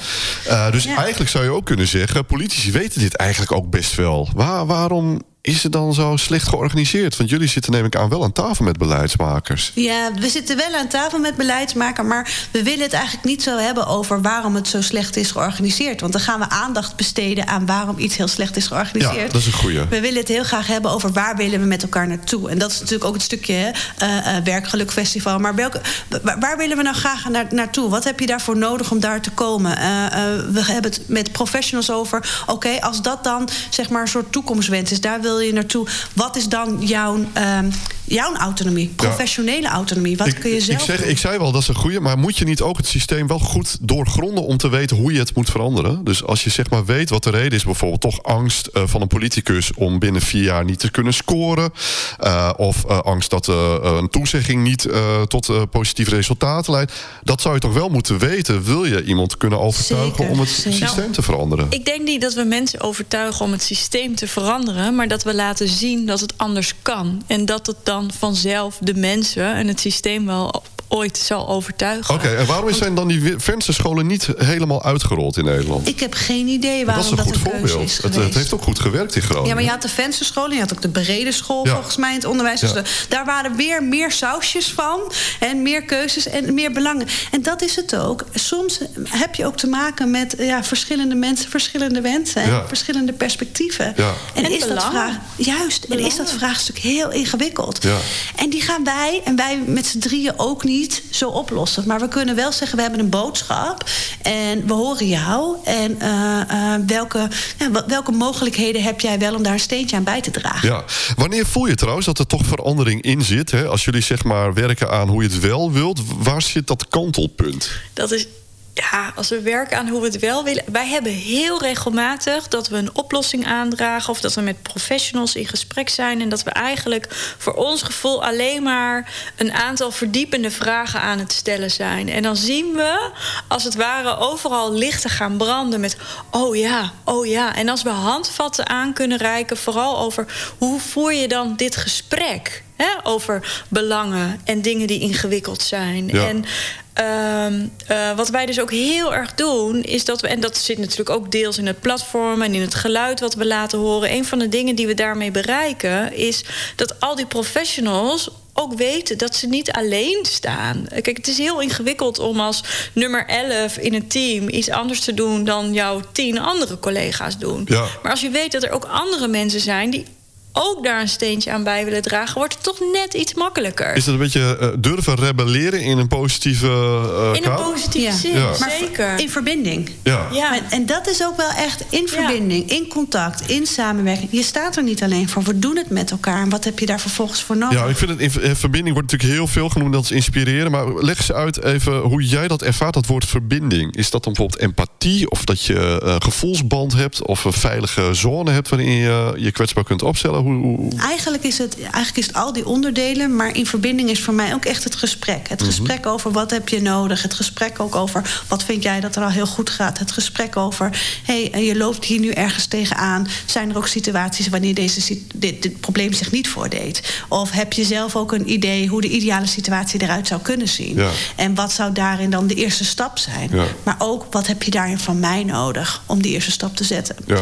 Ja. Uh, dus eigenlijk zou je ook kunnen zeggen, politici weten dit eigenlijk ook best wel. Waar, waarom is het dan zo slecht georganiseerd? Want jullie zitten neem ik aan wel aan tafel met beleidsmakers. Ja, we zitten wel aan tafel met beleidsmakers, maar we willen het eigenlijk niet zo hebben over waarom het zo slecht is georganiseerd. Want dan gaan we aandacht besteden aan waarom iets heel slecht is georganiseerd. Ja, dat is een goeie. We willen het heel graag hebben over waar willen we met elkaar naartoe. En dat is natuurlijk ook het stukje uh, uh, werkgelukfestival. Maar welke, waar willen we nou graag naar, naartoe? Wat heb je daarvoor nodig om daar te komen? Uh, we hebben het met professionals over. Oké, okay, als dat dan zeg maar een soort toekomstwens is, daar wil je naartoe. Wat is dan jouw, uh, jouw autonomie? Professionele ja. autonomie. Wat ik, kun je zelf ik, zeg, ik zei wel, dat is een goede. Maar moet je niet ook het systeem wel goed doorgronden om te weten hoe je het moet veranderen? Dus als je zeg maar weet wat de reden is, bijvoorbeeld toch angst uh, van een politicus om binnen vier jaar niet te kunnen scoren. Uh, of uh, angst dat een toezegging niet tot positieve resultaten leidt. Dat zou je toch wel moeten weten. Wil je iemand kunnen overtuigen Zeker, om het zeker. systeem Nou, te veranderen? Ik denk niet dat we mensen overtuigen om het systeem te veranderen, maar dat we laten zien dat het anders kan. En dat het dan vanzelf de mensen en het systeem wel ooit zal overtuigen. Oké, en waarom zijn dan die vensterscholen niet helemaal uitgerold in Nederland? Ik heb geen idee dat waarom is een dat, goed een keuze voorbeeld. is Het, heeft ook goed gewerkt in Groningen. Ja, maar je had de vensterschool en je had ook de brede school Ja. volgens mij in het onderwijs. Dus Ja. de- daar waren weer meer sausjes van en meer keuzes en meer belangen. En dat is het ook. Soms heb je ook te maken met ja, verschillende mensen, verschillende wensen en verschillende perspectieven. Ja. En, En is dat vraag, juist, en is dat vraagstuk heel ingewikkeld. Ja. En die gaan wij en wij met z'n drieën ook niet zo oplossen. Maar we kunnen wel zeggen, we hebben een boodschap en we horen jou. En eh, eh, welke, ja, welke mogelijkheden heb jij wel om daar een steentje aan bij te dragen? Ja. Wanneer voel je trouwens dat er toch verandering in zit? Hè? Als jullie zeg maar werken aan hoe je het wel wilt, waar zit dat kantelpunt? Dat is. Ja, als we werken aan hoe we het wel willen. Wij hebben heel regelmatig dat we een oplossing aandragen. of dat we met professionals in gesprek zijn. en dat we eigenlijk voor ons gevoel alleen maar een aantal verdiepende vragen aan het stellen zijn. En dan zien we als het ware overal lichten gaan branden met. oh ja, oh ja. En als we handvatten aan kunnen reiken, vooral over hoe voer je dan dit gesprek? Hè, over belangen en dingen die ingewikkeld zijn. Ja. En Ehm, eh, wat wij dus ook heel erg doen, is dat we, en dat zit natuurlijk ook deels in het platform en in het geluid wat we laten horen. Een van de dingen die we daarmee bereiken, is dat al die professionals ook weten dat ze niet alleen staan. Kijk, het is heel ingewikkeld om als nummer 11 in een team iets anders te doen dan jouw tien andere collega's doen. Ja. Maar als je weet dat er ook andere mensen zijn die ook daar een steentje aan bij willen dragen, wordt het toch net iets makkelijker. Is dat een beetje eh, durven rebelleren in een positieve eh In een kader? positieve Ja. zin, Ja. Maar zeker. in verbinding. Ja. Ja. En- En dat is ook wel echt in verbinding, in contact, in samenwerking. Je staat er niet alleen voor. We doen het met elkaar. En wat heb je daar vervolgens voor nodig? Ja, ik vind het in in verbinding wordt natuurlijk heel veel genoemd dat is inspireren. Maar leg eens uit even hoe jij dat ervaart, dat woord verbinding. Is dat dan bijvoorbeeld empathie? Of dat je een gevoelsband hebt? Of een veilige zone hebt waarin je je kwetsbaar kunt opstellen? Hoe, hoe- Eigenlijk is, het, eigenlijk is het al die onderdelen, maar in verbinding is voor mij ook echt het gesprek. Het gesprek over wat heb je nodig. Het gesprek ook over wat vind jij dat er al heel goed gaat. Het gesprek over, hé, hey, je loopt hier nu ergens tegenaan. Zijn er ook situaties wanneer deze, dit, dit probleem zich niet voordeed? Of heb je zelf ook een idee hoe de ideale situatie eruit zou kunnen zien? Ja. En wat zou daarin dan de eerste stap zijn? Ja. Maar ook, wat heb je daarin van mij nodig om die eerste stap te zetten? Ja.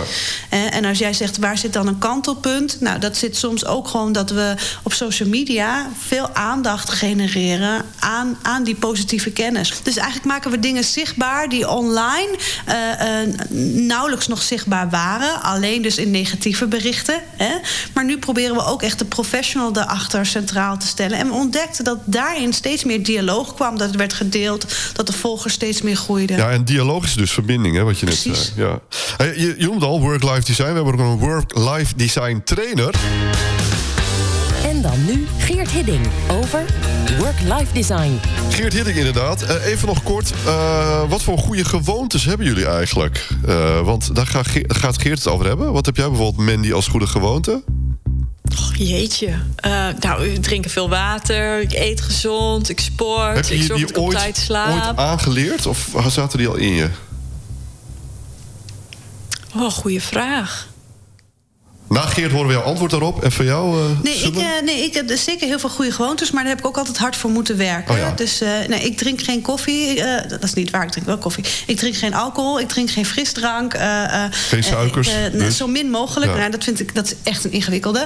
Eh, En als jij zegt, waar zit dan een kantelpunt? Nou, dat zit soms ook gewoon dat we op social media veel aandacht genereren aan, aan die positieve kennis. Dus eigenlijk maken we dingen zichtbaar die online eh, eh, nauwelijks nog zichtbaar waren. Alleen dus in negatieve berichten. Hè? Maar nu proberen we ook echt de professional erachter centraal te stellen. En we ontdekten dat daarin steeds meer dialoog kwam. Dat het werd gedeeld, dat de volgers steeds meer groeiden. Ja, en dialoog is dus verbinding, hè, wat je net zei. Ja. Je, je noemde al work-life design. We hebben ook een work-life design En dan nu Geert Hidding over Work-Life Design. Geert Hidding inderdaad. Eh, even nog kort, eh, wat voor goede gewoontes hebben jullie eigenlijk? Eh, want daar gaat Ge- gaat Geert het over hebben. Wat heb jij bijvoorbeeld, Mandy, als goede gewoonte? Och, jeetje. Eh, nou, ik drink veel water, ik eet gezond, ik sport, Heb je ik zorg dat ik op tijd slaap. ooit aangeleerd of zaten die al in je? Oh, goede vraag. Na Geert horen we jouw antwoord daarop. En van jou, uh, nee, ik, uh, nee, ik heb zeker heel veel goede gewoontes... maar daar heb ik ook altijd hard voor moeten werken. Oh ja. Dus uh, nee, ik drink geen koffie. dat is niet waar, ik drink wel koffie. Ik drink geen alcohol, ik drink geen frisdrank. geen suikers? Ik, dus. Zo min mogelijk. Ja. Nou, dat vind ik dat is echt een ingewikkelde.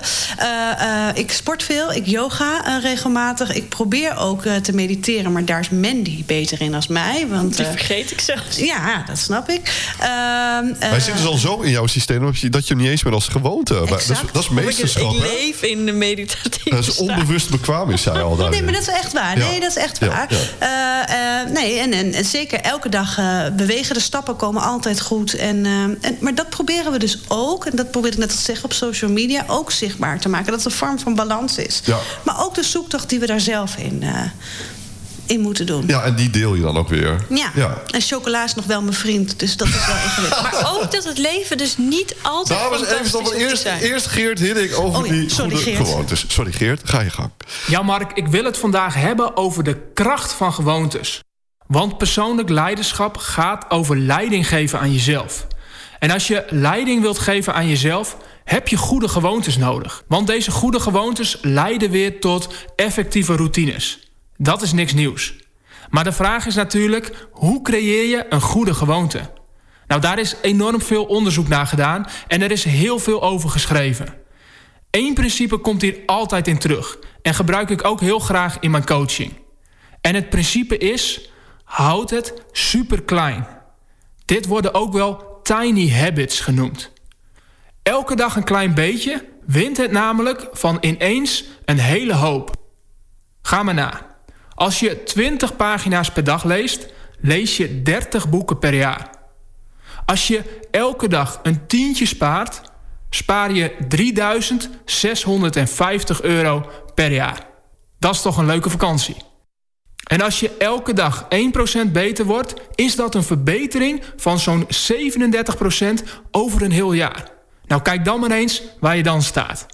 ik sport veel, ik yoga regelmatig. Ik probeer ook te mediteren, maar daar is Mandy beter in als mij. Want, Die vergeet ik zelfs. Ja, dat snap ik. Hij zit dus al zo in jouw systeem... dat je hem niet eens meer als gewoonte dat, is, dat is meesterschap. Ik, ik leef in de meditatieve Dat is onbewust bekwaam, is zij al daar. Nee, maar dat is echt waar. Nee, dat is echt waar. Uh, uh, nee, en, en, en, zeker elke dag uh, bewegen. De stappen komen altijd goed. En, en, maar dat proberen we dus ook, en dat probeer ik net te zeggen op social media, ook zichtbaar te maken. Dat het een vorm van balans is. Maar ook de zoektocht die we daar zelf in in moeten doen. Ja, en die deel je dan ook weer. Ja. ja. En chocola is nog wel mijn vriend, dus dat is wel ingewikkeld. maar ook dat het leven dus niet altijd was even stop. Eerst, eerst Geert Hiddink over oh, ja. die Sorry, goede Geert. gewoontes. Sorry Geert, ga je gang. Ja, Mark, ik wil het vandaag hebben over de kracht van gewoontes. Want persoonlijk leiderschap gaat over leiding geven aan jezelf. En als je leiding wilt geven aan jezelf, heb je goede gewoontes nodig. Want deze goede gewoontes leiden weer tot effectieve routines. Dat is niks nieuws. Maar de vraag is natuurlijk, hoe creëer je een goede gewoonte? Nou, daar is enorm veel onderzoek naar gedaan en er is heel veel over geschreven. Eén principe komt hier altijd in terug en gebruik ik ook heel graag in mijn coaching. En het principe is, houd het super klein. Dit worden ook wel tiny habits genoemd. Elke dag een klein beetje wint het namelijk van ineens een hele hoop. Ga maar na. Als je 20 pagina's per dag leest, lees je 30 boeken per jaar. Als je elke dag een tientje spaart, spaar je 3650 euro per jaar. Dat is toch een leuke vakantie. En als je elke dag 1% beter wordt, is dat een verbetering van zo'n 37% over een heel jaar. Nou, kijk dan maar eens waar je dan staat.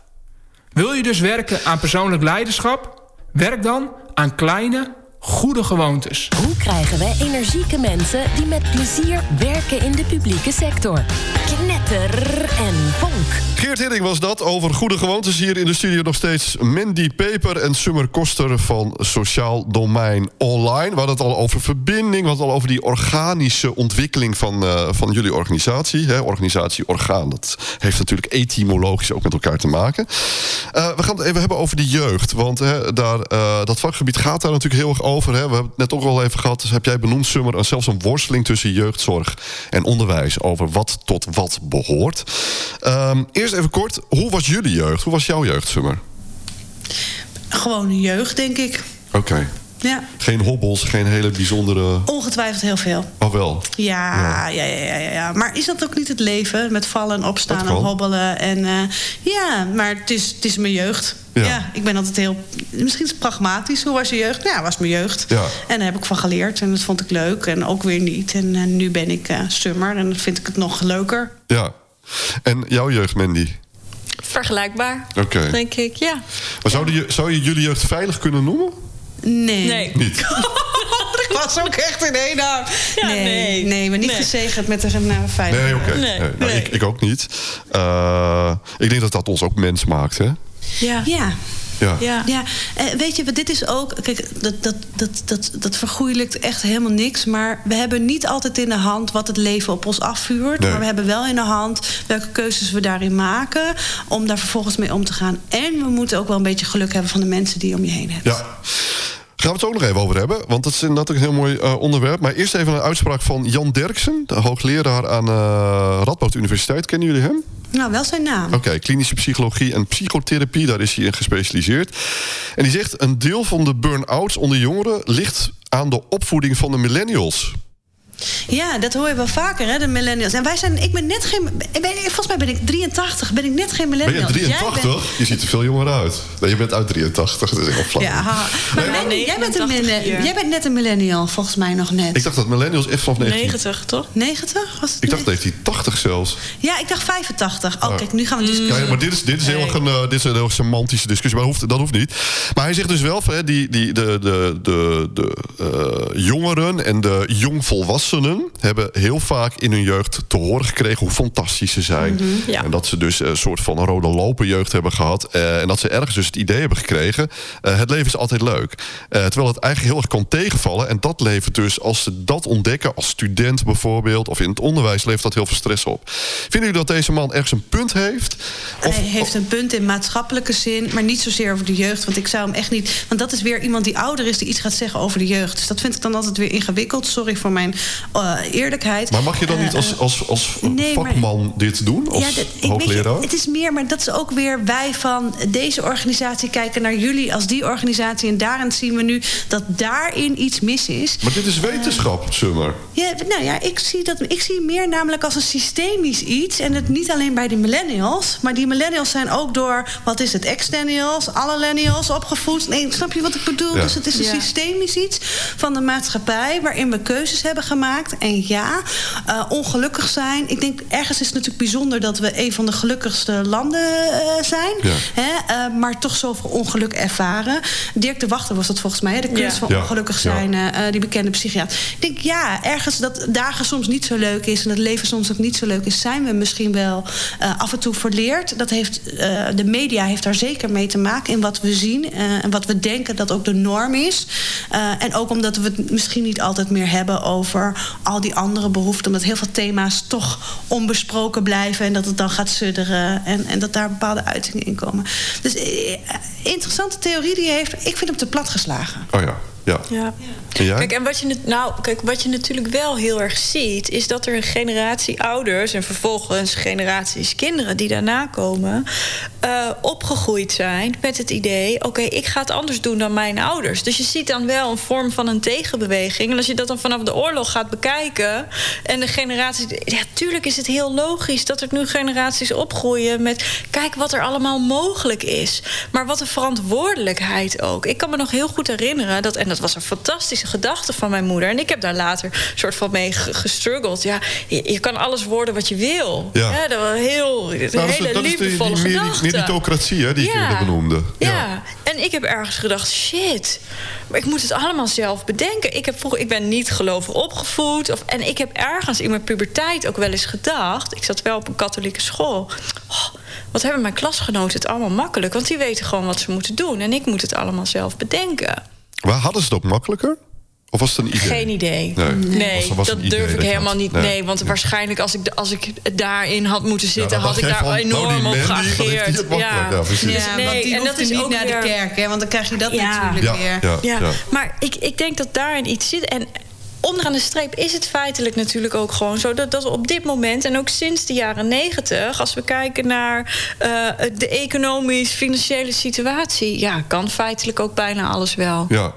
Wil je dus werken aan persoonlijk leiderschap? Werk dan aan kleine, goede gewoontes. Hoe krijgen we energieke mensen die met plezier werken in de publieke sector? Knetter en vonk. Geert Hidding was dat over goede gewoontes. Hier in de studio nog steeds Mandy Peper en Summer Koster van Sociaal Domein Online. We hadden het al over verbinding, we hadden het al over die organische ontwikkeling van, uh, van jullie organisatie. Hè, organisatie orgaan, dat heeft natuurlijk etymologisch ook met elkaar te maken. Uh, we gaan het even hebben over de jeugd, want hè, daar, uh, dat vakgebied gaat daar natuurlijk heel erg over. Hè. We hebben het net ook al even gehad, dus heb jij benoemd, Summer, en zelfs een worsteling tussen jeugdzorg en onderwijs over wat tot wat behoort. Um, eerst even kort, hoe was jullie jeugd? Hoe was jouw jeugd, Summer? Gewoon jeugd, denk ik. Oké. Okay. Ja. Geen hobbels, geen hele bijzondere... Ongetwijfeld heel veel. Oh wel? Ja, ja, ja, ja, ja, ja. Maar is dat ook niet het leven? Met vallen en opstaan en hobbelen. En, uh, ja, maar het is, het is mijn jeugd. Ja. ja. ik ben altijd heel... Misschien is het pragmatisch. Hoe was je jeugd? Ja, was mijn jeugd. Ja. En daar heb ik van geleerd. En dat vond ik leuk. En ook weer niet. En uh, nu ben ik uh, summer. En dan vind ik het nog leuker. Ja. En jouw jeugd, Mandy? Vergelijkbaar, okay. denk ik, ja. Maar zou, je, zou je jullie jeugd veilig kunnen noemen? Nee. Nee. Niet? dat was ook echt in één naam. Ja, nee, nee. nee, maar niet Nee. gezegend met een uh, veilig. Nee, oké. Nee. Nee, nou, Nee. ik, ik ook niet. Uh, ik denk dat dat ons ook mens maakt, hè? Ja. Ja. Ja. Ja. Ja, eh, weet je, dit is ook. Kijk, dat, dat, dat, dat, dat vergoeilijkt echt helemaal niks. Maar we hebben niet altijd in de hand wat het leven op ons afvuurt. Nee. Maar we hebben wel in de hand welke keuzes we daarin maken. Om daar vervolgens mee om te gaan. En we moeten ook wel een beetje geluk hebben van de mensen die je om je heen hebt. Ja. Gaan we het ook nog even over hebben, want dat is inderdaad ook een heel mooi uh, onderwerp. Maar eerst even een uitspraak van Jan Derksen, de hoogleraar aan uh, Radboud Universiteit. Kennen jullie hem? Nou, wel zijn naam. Oké, okay, klinische psychologie en psychotherapie, daar is hij in gespecialiseerd. En die zegt: een deel van de burn-outs onder jongeren ligt aan de opvoeding van de millennials. Ja, dat hoor je wel vaker, hè, de millennials. En wij zijn, ik ben net geen, ik ben, volgens mij ben ik 83, ben ik net geen Ben millennial. je 83? Jij bent- Je ziet er veel jonger uit. Nee, je bent uit 83, dat is echt flauw. Ja, maar Nee, jij, bent een 89 millennial- hier. jij bent net een millennial, volgens mij nog net. Ik dacht dat millennials echt vanaf 19... 90, toch? 90? Was het Ik dacht net? 1980 zelfs. Ja, ik dacht 85. Oh, Oh. kijk, nu gaan we discussiëren. Ja, maar dit is, dit is heel erg een, eh, dit is een heel semantische discussie, maar dat hoeft, dat hoeft niet. Maar hij zegt dus wel, van, hè, die, die, de, de, de, de eh, jongeren en de jongvolwassenen volwassenen hebben heel vaak in hun jeugd te horen gekregen hoe fantastisch ze zijn. Mhm, ja. En dat ze dus een soort van een rode lopen jeugd hebben gehad. Eh, en dat ze ergens dus het idee hebben gekregen. eh, het leven is altijd leuk. Eh, terwijl het eigenlijk heel erg kan tegenvallen. En dat levert dus, als ze dat ontdekken, als student bijvoorbeeld, of in het onderwijs, levert dat heel veel stress op. Vinden jullie dat deze man ergens een punt heeft? Of, Hij heeft een punt in maatschappelijke zin, maar niet zozeer over de jeugd. Want ik zou hem echt niet. Want dat is weer iemand die ouder is, die iets gaat zeggen over de jeugd. Dus dat vind ik dan altijd weer ingewikkeld. Sorry voor mijn eh, eerlijkheid. maar mag je dan Eh, niet als, eh, als, als nee, maar- vakman dit doen? Als dat- ik weet je, hoogleraar? het is meer, maar dat is ook weer wij van deze organisatie kijken naar jullie als die organisatie. En daarin zien we nu dat daarin iets mis is. Maar dit is wetenschap, Summer. Ja, nou ja, ik zie, dat, ik zie meer namelijk als een systemisch iets. En het niet alleen bij de millennials. Maar die millennials zijn ook door, wat is het, extennials, alle millennials opgevoed. Nee, snap je wat ik bedoel? Ja. Dus het is een Ja. systemisch iets van de maatschappij... waarin we keuzes hebben gemaakt. En ja, eh, ongelukkig zijn. Ik denk, ergens is het natuurlijk bijzonder... dat we een van de gelukkigste landen eh, zijn. Ja. Hè? eh, maar toch zoveel ongeluk ervaren. Dirk de Wachter was dat volgens mij. hè? De kunst Ja. van Ja. ongelukkig zijn. die bekende psychiater. Ik denk, ja, ergens dat dagen soms niet zo leuk is... en het leven soms ook niet zo leuk is... zijn we misschien wel eh, af en toe verleerd. Dat heeft, eh, de media heeft daar zeker mee te maken... in wat we zien eh, en wat we denken dat ook de norm is. Eh, en ook omdat we het misschien niet altijd meer hebben... over al die andere behoeften. Omdat heel veel thema's toch onbesproken blijven... en dat het dan gaat sudderen... en, en dat daar bepaalde uitingen in komen. Dus eh, interessante theorie die hij heeft. Ik vind hem te plat geslagen. Oh ja, ja. Ja. En? Kijk, en wat je, nou, kijk, wat je natuurlijk wel heel erg ziet, is dat er een generatie ouders en vervolgens generaties kinderen die daarna komen, eh, opgegroeid zijn met het idee: oké, ik ga het anders doen dan mijn ouders. Dus je ziet dan wel een vorm van een tegenbeweging. En als je dat dan vanaf de oorlog gaat bekijken en de generaties. Ja, tuurlijk is het heel logisch dat er nu generaties opgroeien met: kijk wat er allemaal mogelijk is. Maar wat een verantwoordelijkheid ook. Ik kan me nog heel goed herinneren dat, en dat was een fantastische gedachte van mijn moeder. En ik heb daar later soort van mee ge- gestruggeld. Ja, je, je kan alles worden wat je wil. Ja. dat was heel, een Nou, dat hele dat is die, liefdevolle die meritocratie hè, die ik eerder benoemde. Ja. en ik heb ergens gedacht, shit, maar ik moet het allemaal zelf bedenken. Ik, heb vroeger, ik ben niet gelovig opgevoed. Of, en ik heb ergens in mijn puberteit ook wel eens gedacht... ik zat wel op een katholieke school... oh, wat hebben mijn klasgenoten het allemaal makkelijk... want die weten gewoon wat ze moeten doen... en ik moet het allemaal zelf bedenken. Waar hadden ze het ook makkelijker? Of was het een idee? Geen idee. Nee, Nee, Was- was een dat idee durf ik helemaal had. niet. Nee. Nee, want waarschijnlijk als ik, als ik daarin had moeten zitten... had ik daar van, nou, enorm op geageerd. Ja, precies. Dus Ja, nee, want die en dat is niet ook naar weer- de kerk, hè? Want dan krijg je dat Ja. natuurlijk Ja, weer. ja, Ja, ja. maar ik, ik denk dat daarin iets zit. En onderaan de streep is het feitelijk natuurlijk ook gewoon zo... dat, dat we op dit moment, en ook sinds de jaren negentig... als we kijken naar eh, de economisch-financiële situatie... ja, kan feitelijk ook bijna alles wel. Ja.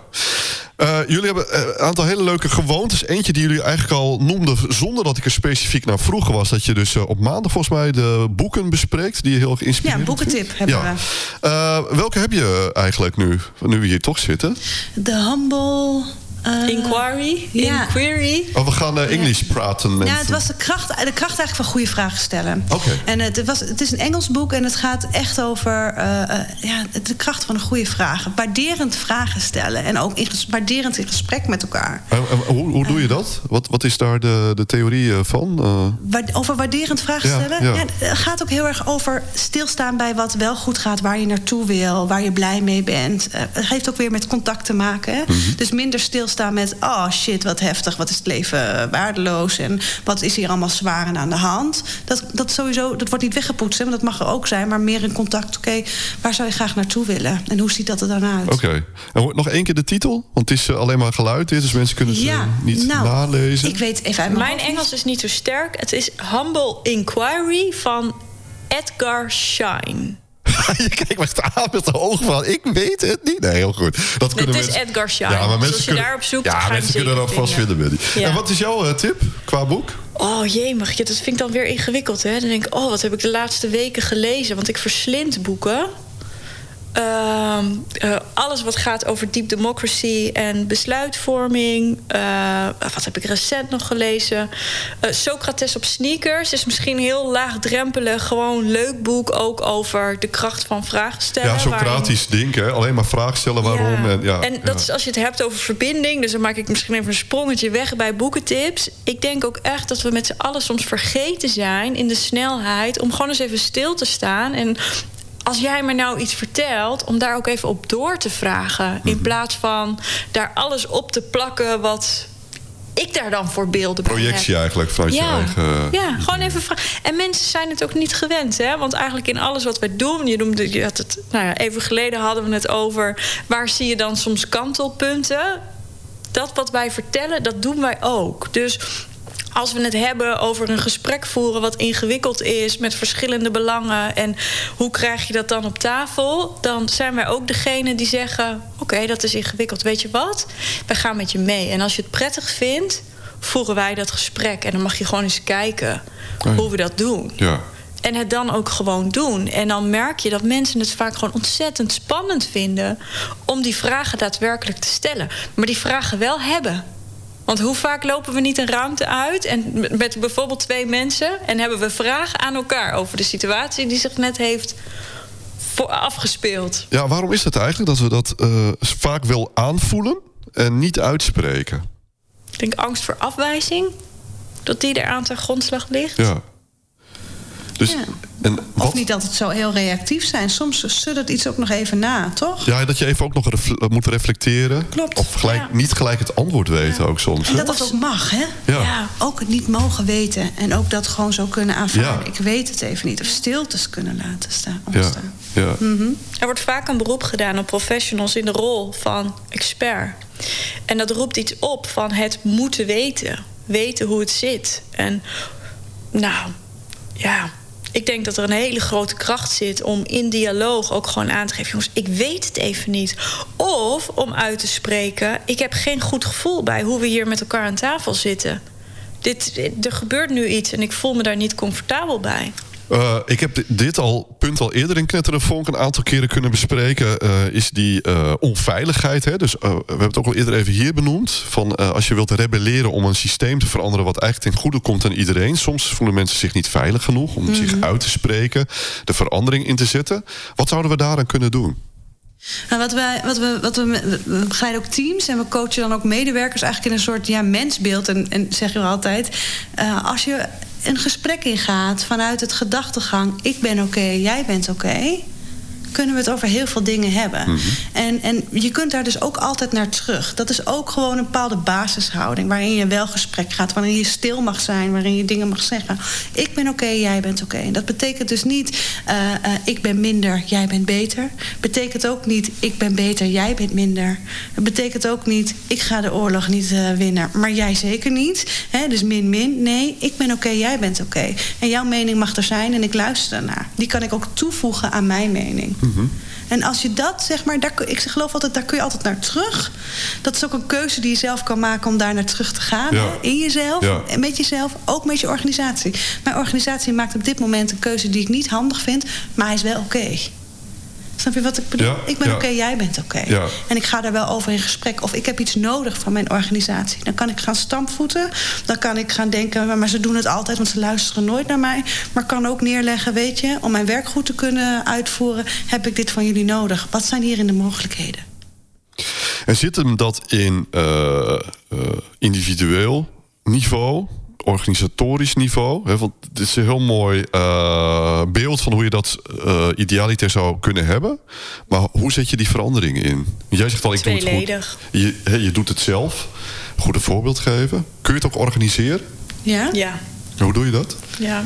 Eh, jullie hebben eh, een aantal hele leuke gewoontes. Eentje die jullie eigenlijk al noemden zonder dat ik er specifiek naar vroeg was. Dat je dus op maandag volgens mij de boeken bespreekt die je heel geïnspireerd Ja, een boekentip hebben ja. Eh, welke heb je eigenlijk nu, nu we hier toch zitten? De Humble... eh, Inquiry, Ja. inquiry. Oh, we gaan eh Engels praten. Ja, mensen. het was de kracht, de kracht eigenlijk van goede vragen stellen. Oké. En het, was, het is een Engels boek en het gaat echt over eh, eh, ja, de kracht van een goede vraag. Waarderend vragen stellen en ook in, ges- waarderend in gesprek met elkaar. Eh, eh, hoe, hoe doe je dat? Wat, wat is daar de, de theorie eh, van? Eh, Over waarderend vragen Ja, stellen? ja. het gaat ook heel erg over stilstaan bij wat wel goed gaat, waar je naartoe wil, waar je blij mee bent. Eh, het heeft ook weer met contact te maken. Hè? Mhm. Dus minder stilstaan met, oh shit, wat heftig, wat is het leven waardeloos en wat is hier allemaal zwaar en aan de hand. Dat, dat sowieso, dat wordt niet weggepoetst, hè, maar dat mag er ook zijn, maar meer in contact. Oké, waar zou je graag naartoe willen en hoe ziet dat er dan uit? Oké. En hoor- nog één keer de titel? Want het is eh, alleen maar geluid dus mensen kunnen het eh, niet nou, nalezen. Ik weet even uit mijn. Engels is niet zo sterk. Het is Humble Inquiry van Edgar Schein. je kijkt me echt aan met de ogen van, ik weet het niet. Nee, heel goed. Dat kunnen het is mensen... Edgar Schein. Ja, maar Dus mensen als je kunnen... daarop zoekt, ja, mensen kunnen dat vast vinden, vinden. Benny. Ja. En wat is jouw eh, tip qua boek? Oh jee, mag je, dat vind ik dan weer ingewikkeld. Hè? Dan denk ik, oh, wat heb ik de laatste weken gelezen? Want ik verslind boeken. Ehm, eh, alles wat gaat over deep democracy en besluitvorming. Uh, wat heb ik recent nog gelezen? Uh, Socrates op sneakers is misschien heel laagdrempelig. Gewoon leuk boek ook over de kracht van vragen stellen. Ja, Socratisch waarin... denken. Alleen maar vragen stellen waarom. Ja. En, ja, en dat is als je het hebt over verbinding. Dus dan maak ik misschien even een sprongetje weg bij boekentips. Ik denk ook echt dat we met z'n allen soms vergeten zijn... in de snelheid om gewoon eens even stil te staan... en als jij me nou iets vertelt, om daar ook even op door te vragen. In Mhm. plaats van daar alles op te plakken wat ik daar dan voor beelden bij Projectie heb. eigenlijk vanuit ja. je eigen... Ja, gewoon even vragen. En mensen zijn het ook niet gewend, hè? Want eigenlijk in alles wat wij doen, je noemde je had het, nou ja, even geleden hadden we het over waar zie je dan soms kantelpunten? Dat wat wij vertellen, dat doen wij ook. Dus als we het hebben over een gesprek voeren wat ingewikkeld is met verschillende belangen en hoe krijg je dat dan op tafel, dan zijn wij ook degene die zeggen: Oké, dat is ingewikkeld. Weet je wat? Wij gaan met je mee. En als je het prettig vindt, voeren wij dat gesprek. En dan mag je gewoon eens kijken Oh hoe we dat doen. Ja. En het dan ook gewoon doen. En dan merk je dat mensen het vaak gewoon ontzettend spannend vinden om die vragen daadwerkelijk te stellen. Maar die vragen wel hebben. Want hoe vaak lopen we niet een ruimte uit en met bijvoorbeeld twee mensen en hebben we vragen aan elkaar over de situatie die zich net heeft afgespeeld? ja, waarom is dat eigenlijk? Dat we dat eh, vaak wel aanvoelen en niet uitspreken. Ik denk angst voor afwijzing, dat die er aan ten grondslag ligt. Ja. Dus, Ja. en wat, Of niet altijd zo heel reactief zijn. Soms suddert iets ook nog even na, toch? Ja, dat je even ook nog refle- moet reflecteren. Klopt. Of gelijk, Ja. niet gelijk het antwoord weten ook soms. En dat dat ook mag, hè? Ja. Ja. Ook het niet mogen weten. En ook dat gewoon zo kunnen aanvaarden. Ja. Ik weet het even niet. Of stiltes kunnen laten staan, ja. ja. Er wordt vaak een beroep gedaan op professionals in de rol van expert. En dat roept iets op van het moeten weten. Weten hoe het zit. En nou, ja. Ik denk dat er een hele grote kracht zit om in dialoog ook gewoon aan te geven: jongens, ik weet het even niet. Of om uit te spreken: ik heb geen goed gevoel bij hoe we hier met elkaar aan tafel zitten. Dit, er gebeurt nu iets en ik voel me daar niet comfortabel bij. Eh, ik heb di- dit al, punt al eerder in Knetteren Vonk een aantal keren kunnen bespreken. eh, is die eh, onveiligheid. Hè? Dus we hebben het ook al eerder even hier benoemd. Van als je wilt rebelleren om een systeem te veranderen. wat eigenlijk ten goede komt aan iedereen. Soms voelen mensen zich niet veilig genoeg om zich uit te spreken. de verandering in te zetten. Wat zouden we daaraan kunnen doen? Nou, wat wij, wat we, wat we, we begeleiden ook teams en we coachen dan ook medewerkers eigenlijk in een soort ja, mensbeeld. En, en zeggen we altijd: als je een gesprek ingaat vanuit het gedachtegang: ik ben oké, jij bent oké. Kunnen we het over heel veel dingen hebben. en, en je kunt daar dus ook altijd naar terug. Dat is ook gewoon een bepaalde basishouding... waarin je wel gesprek gaat, waarin je stil mag zijn... waarin je dingen mag zeggen. Ik ben oké, jij bent oké. Dat betekent dus niet... eh, eh, ik ben minder, jij bent beter. Betekent ook niet... ik ben beter, jij bent minder. Het betekent ook niet... ik ga de oorlog niet eh, winnen, maar jij zeker niet. Dus min-min. Nee, ik ben oké, jij bent oké. En jouw mening mag er zijn en ik luister daarnaar. Die kan ik ook toevoegen aan mijn mening. En als je dat, zeg maar, daar, ik geloof altijd, daar kun je altijd naar terug. Dat is ook een keuze die je zelf kan maken om daar naar terug te gaan. Ja. In jezelf, Ja. met jezelf, ook met je organisatie. Mijn organisatie maakt op dit moment een keuze die ik niet handig vind, maar hij is wel oké. Snap je wat ik bedoel? Ja, ik ben ja. oké, jij bent oké. Ja. En ik ga daar wel over in gesprek. Of ik heb iets nodig van mijn organisatie. Dan kan ik gaan stampvoeten. Dan kan ik gaan denken, maar ze doen het altijd, want ze luisteren nooit naar mij. Maar kan ook neerleggen, weet je, om mijn werk goed te kunnen uitvoeren, heb ik dit van jullie nodig. Wat zijn hierin de mogelijkheden? En zit hem dat in eh, eh, individueel niveau, organisatorisch niveau? Hè, want dit is een heel mooi eh, beeld van hoe je dat eh idealiter zou kunnen hebben. Maar hoe zet je die veranderingen in? Jij zegt al, ik doe het goed. Je, je doet het zelf. Goed een voorbeeld geven. Kun je het ook organiseren? Ja? Ja, Hoe doe je dat? ja.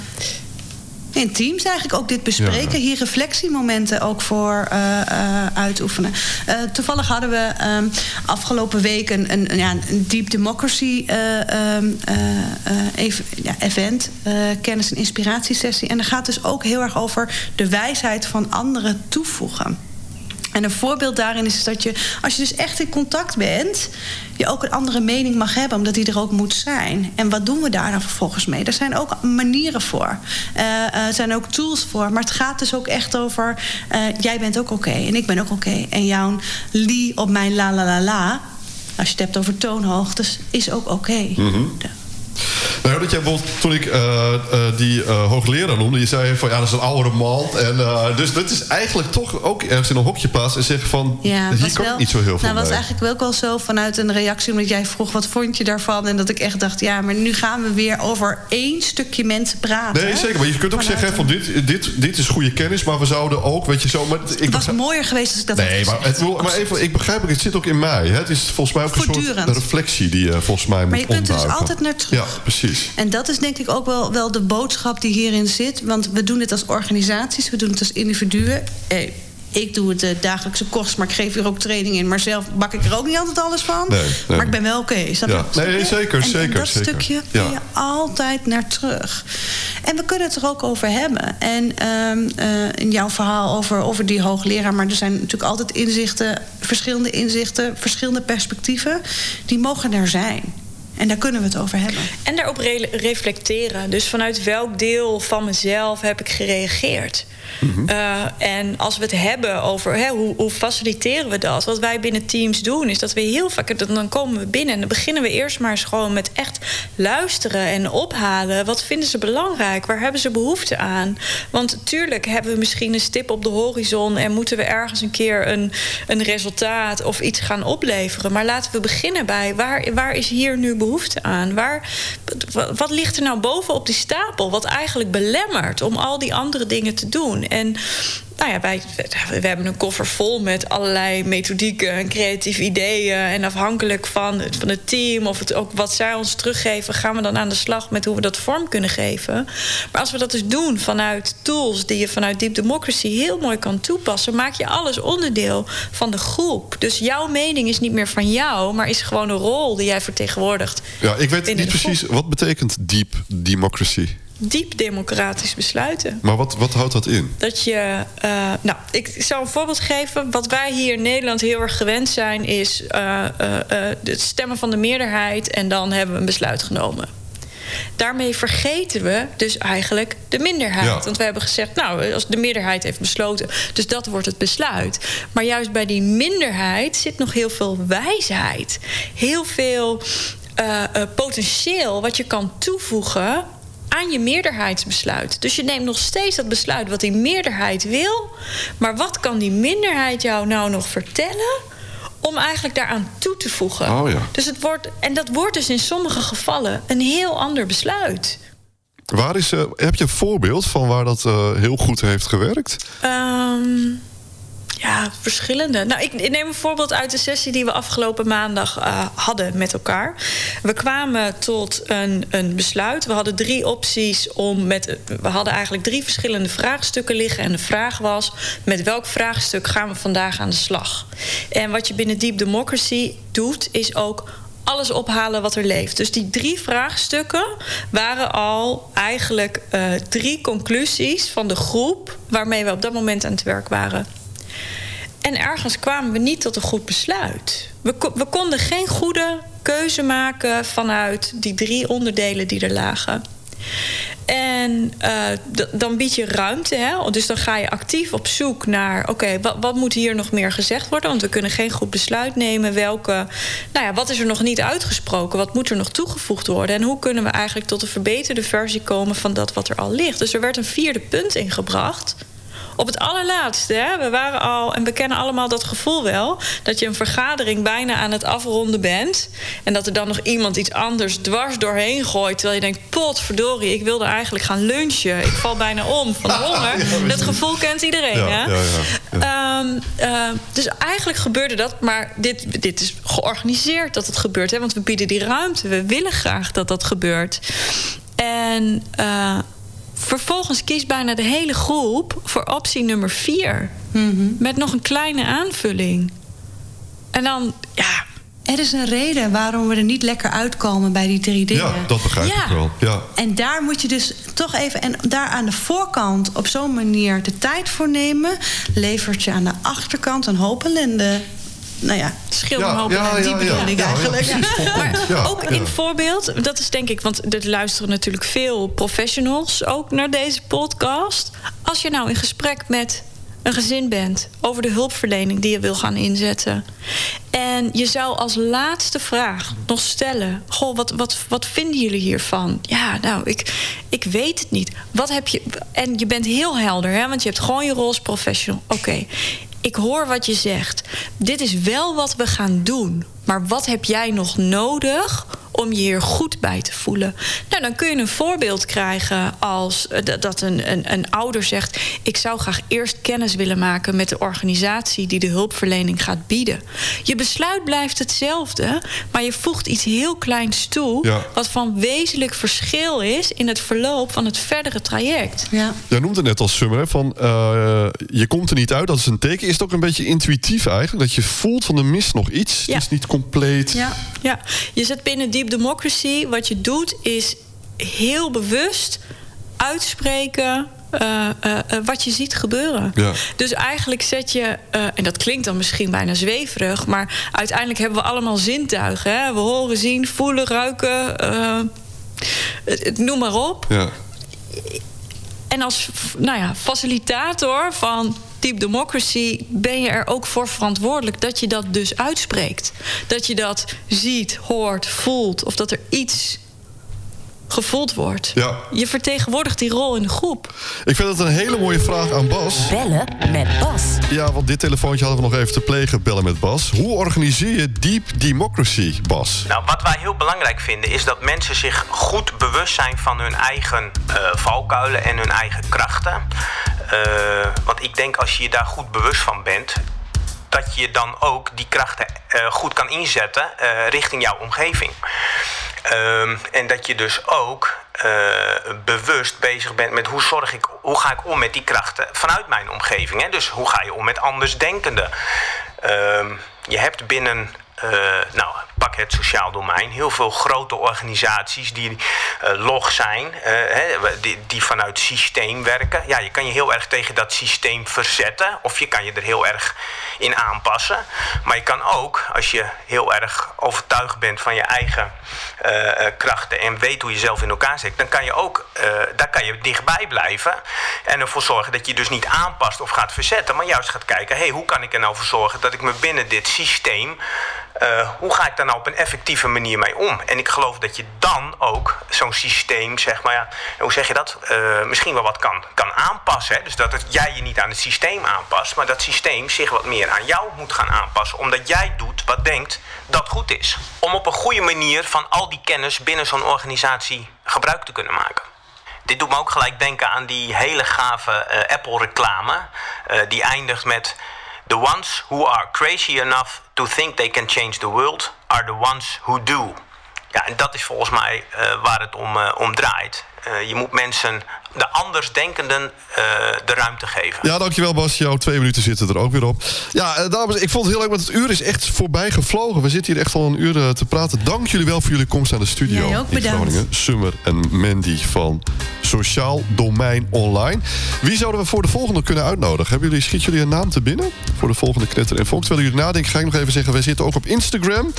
In teams eigenlijk ook dit bespreken. Hier reflectiemomenten ook voor eh, eh, uitoefenen. Eh, toevallig hadden we ehm, afgelopen week een, een, een, ja, een Deep Democracy eh, ehm, eh, eh, even, ja, event. kennis- en inspiratiesessie. En daar gaat dus ook heel erg over de wijsheid van anderen toevoegen. En een voorbeeld daarin is dat je, als je dus echt in contact bent, je ook een andere mening mag hebben, omdat die er ook moet zijn. En wat doen we daar dan vervolgens mee? Er zijn ook manieren voor. Uh, er zijn ook tools voor. Maar het gaat dus ook echt over: uh, jij bent ook oké okay, en ik ben ook oké. Okay. En jouw li op mijn la la la la, als je het hebt over toonhoogtes, is ook oké. Okay. Mm -hmm. Nou, dat jij bijvoorbeeld, toen ik uh, uh, die uh, hoogleraar noemde, je zei van ja, dat is een oude man. En, dus dat is eigenlijk toch ook ergens in een hokje plaatsen en zeggen van ja, hier kan wel, niet zo heel veel. Nou, was eigenlijk wel ook wel zo vanuit een reactie, omdat jij vroeg wat vond je daarvan. En dat ik echt dacht, ja, maar nu gaan we weer over één stukje mensen praten. Nee, zeker. Maar je kunt ook vanuit zeggen van dit, dit, dit is goede kennis, maar we zouden ook, weet je zo. Maar het was mooier geweest als ik dat nee, had maar, het, maar even, ik begrijp het, het zit ook in mij. Hè? Het is volgens mij ook een soort reflectie die je volgens mij maar moet Maar je kunt er dus altijd naar terug. Ja, precies. En dat is denk ik ook wel, wel de boodschap die hierin zit. Want we doen dit als organisaties, we doen het als individuen. Eh, ik doe het de dagelijkse kost, maar ik geef hier ook training in. Maar zelf bak ik er ook niet altijd alles van. Nee, nee. Maar ik ben wel oké. Okay. Ja. Nee, zeker, en, zeker. En dat zeker. stukje kun je altijd naar terug. En we kunnen het er ook over hebben. En um, uh, in jouw verhaal over, over die hoogleraar... maar er zijn natuurlijk altijd inzichten, verschillende inzichten... verschillende perspectieven, die mogen er zijn. En daar kunnen we het over hebben. En daarop re reflecteren. Dus vanuit welk deel van mezelf heb ik gereageerd? Mm -hmm. uh, en als we het hebben over hè, hoe, hoe, faciliteren we dat? Wat wij binnen teams doen, is dat we heel vaak. Dan komen we binnen en dan beginnen we eerst maar eens gewoon met echt luisteren en ophalen. Wat vinden ze belangrijk? Waar hebben ze behoefte aan? Want tuurlijk hebben we misschien een stip op de horizon en moeten we ergens een keer een, een resultaat of iets gaan opleveren. Maar laten we beginnen bij waar, waar is hier nu behoefte aan? Waar, wat ligt er nou bovenop die stapel? Wat eigenlijk belemmert om al die andere dingen te doen? En nou ja, wij, we hebben een koffer vol met allerlei methodieken en creatieve ideeën. En afhankelijk van het, van het team of het, ook wat zij ons teruggeven, gaan we dan aan de slag met hoe we dat vorm kunnen geven. Maar als we dat dus doen vanuit tools die je vanuit Deep Democracy heel mooi kan toepassen, maak je alles onderdeel van de groep. Dus jouw mening is niet meer van jou, maar is gewoon een rol die jij vertegenwoordigt. Ja, ik weet niet precies wat betekent Deep Democracy diep democratisch besluiten. Maar wat, wat houdt dat in? Dat je. Uh, nou, ik zal een voorbeeld geven. Wat wij hier in Nederland heel erg gewend zijn, is uh, uh, het stemmen van de meerderheid en dan hebben we een besluit genomen. Daarmee vergeten we dus eigenlijk de minderheid. Ja. Want we hebben gezegd, nou, als de meerderheid heeft besloten, dus dat wordt het besluit. Maar juist bij die minderheid zit nog heel veel wijsheid. Heel veel uh, potentieel wat je kan toevoegen aan je meerderheidsbesluit. Dus je neemt nog steeds dat besluit wat die meerderheid wil. Maar wat kan die minderheid jou nou nog vertellen? Om eigenlijk daaraan toe te voegen. Oh ja. Dus het wordt, en dat wordt dus in sommige gevallen een heel ander besluit. Waar is, uh, heb je een voorbeeld van waar dat uh, heel goed heeft gewerkt? Um, ja, verschillende. Nou, ik, neem een voorbeeld uit de sessie die we afgelopen maandag uh, hadden met elkaar. We kwamen tot een, een besluit. We hadden drie opties om met. We hadden eigenlijk drie verschillende vraagstukken liggen. En de vraag was: met welk vraagstuk gaan we vandaag aan de slag? En wat je binnen Deep Democracy doet, is ook alles ophalen wat er leeft. Dus die drie vraagstukken waren al eigenlijk uh, drie conclusies van de groep waarmee we op dat moment aan het werk waren. En ergens kwamen we niet tot een goed besluit. We, we konden geen goede keuze maken vanuit die drie onderdelen die er lagen. En uh, dan bied je ruimte. Hè? Dus dan ga je actief op zoek naar... oké, wat, wat, moet hier nog meer gezegd worden? Want we kunnen geen goed besluit nemen. Welke, nou ja, wat is er nog niet uitgesproken? Wat moet er nog toegevoegd worden? En hoe kunnen we eigenlijk tot een verbeterde versie komen... van dat wat er al ligt? Dus er werd een vierde punt ingebracht... Op het allerlaatste, hè, we waren al, en we kennen allemaal dat gevoel wel, dat je een vergadering bijna aan het afronden bent. En dat er dan nog iemand iets anders dwars doorheen gooit. Terwijl je denkt: potverdorie, ik wilde eigenlijk gaan lunchen. Ik val bijna om van honger. Dat gevoel kent iedereen. Ja, hè? ja, ja, um, uh, dus eigenlijk gebeurde dat, maar dit, dit is georganiseerd dat het gebeurt. Hè? Want we bieden die ruimte. We willen graag dat dat gebeurt. En. Uh, Vervolgens kiest bijna de hele groep voor optie nummer vier. Mm -hmm. Met nog een kleine aanvulling. En dan, ja, er is een reden waarom we er niet lekker uitkomen bij die drie dingen. Ja, dat begrijp Ja. ik wel. Ja. En daar moet je dus toch even... en daar aan de voorkant op zo'n manier de tijd voor nemen... levert je aan de achterkant een hoop ellende. Nou ja, Scheelt Ja, ja, die bedoel ik eigenlijk. Maar ook in voorbeeld, dat is denk ik, want er luisteren natuurlijk veel professionals ook naar deze podcast. Als je nou in gesprek met een gezin bent over de hulpverlening die je wil gaan inzetten. En je zou als laatste vraag nog stellen: Goh, wat, wat, wat vinden jullie hiervan? Ja, nou, ik, ik weet het niet. Wat heb je. En je bent heel helder, hè? Want je hebt gewoon je rol als professional. Oké, ik hoor wat je zegt. Dit is wel wat we gaan doen. Maar wat heb jij nog nodig om je hier goed bij te voelen? Nou, dan kun je een voorbeeld krijgen als eh, dat- een, een, een ouder zegt: Ik zou graag eerst kennis willen maken met de organisatie die de hulpverlening gaat bieden. Je besluit blijft hetzelfde, maar je voegt iets heel kleins toe, Ja. wat van wezenlijk verschil is in het verloop van het verdere traject. ja. Jij noemde het net als Summer, hè, van eh, je komt er niet uit, dat is een teken. Is het ook een beetje intuïtief eigenlijk? Dat je voelt van er mist nog iets, Ja. het is niet compleet. ja. Ja, je zit binnen Deep Democracy. Wat je doet is heel bewust uitspreken eh, eh, eh, wat je ziet gebeuren. Ja. Dus eigenlijk zet je, en dat klinkt dan misschien bijna zweverig, maar uiteindelijk hebben we allemaal zintuigen. Hè? We horen, zien, voelen, ruiken, noem maar op. Ja. En als nou ja, facilitator van Deep Democracy ben je er ook voor verantwoordelijk dat je dat dus uitspreekt. Dat je dat ziet, hoort, voelt of dat er iets gevoeld wordt. Ja. Je vertegenwoordigt die rol in de groep. Ik vind het een hele mooie vraag aan Bas. Bellen met Bas. Ja, want dit telefoontje hadden we nog even te plegen, bellen met Bas. Hoe organiseer je Deep Democracy, Bas? Nou, wat wij heel belangrijk vinden is dat mensen zich goed bewust zijn van hun eigen eh, valkuilen en hun eigen krachten. Eh, want ik denk als je je daar goed bewust van bent, dat je dan ook die krachten eh, goed kan inzetten eh, richting jouw omgeving. Ehm, en dat je dus ook eh, bewust bezig bent met hoe zorg ik, hoe ga ik om met die krachten vanuit mijn omgeving. Hè? Dus hoe ga je om met andersdenkenden? Ehm, je hebt binnen, eh, nou, pak het sociaal domein, heel veel grote organisaties die eh, log zijn, die, die vanuit systeem werken. Ja, je kan je heel erg tegen dat systeem verzetten, of je kan je er heel erg in aanpassen. Maar je kan ook, als je heel erg overtuigd bent van je eigen krachten en weet hoe je zelf in elkaar zit, dan kan je ook, eh, daar kan je dichtbij blijven en ervoor zorgen dat je dus niet aanpast of gaat verzetten, maar juist gaat kijken, hey, hoe kan ik er nou voor zorgen dat ik me binnen dit systeem, eh, hoe ga ik daar nou op een effectieve manier mee om? En ik geloof dat je dan ook zo'n systeem, zeg maar, ja, hoe zeg je dat, Eh, misschien wel wat kan, kan aanpassen. Hè? Dus dat het, jij je niet aan het systeem aanpast, maar dat systeem zich wat meer aan jou moet gaan aanpassen, omdat jij doet wat denkt dat goed is. Om op een goede manier van al die kennis binnen zo'n organisatie gebruik te kunnen maken. Dit doet me ook gelijk denken aan die hele gave eh, Apple-reclame. eh, die eindigt met... The ones who are crazy enough to think they can change the world... are the ones who do. Ja, en dat is volgens mij eh, waar het om, om draait. Eh, je moet mensen, de andersdenkenden, eh de ruimte geven. Ja, dankjewel Bas. Jouw twee minuten zitten er ook weer op. Ja, eh, dames, ik vond het heel leuk, want het uur is echt voorbij gevlogen. We zitten hier echt al een uur te praten. Dank jullie wel voor jullie komst aan de studio Jij ook in bedankt. Groningen. Summer en Mandy van Sociaal Domein Online. Wie zouden we voor de volgende kunnen uitnodigen? Hebben jullie, schiet jullie een naam te binnen? Voor de volgende Knetter en Vonk. Terwijl jullie nadenken, ga ik nog even zeggen... wij zitten ook op Instagram.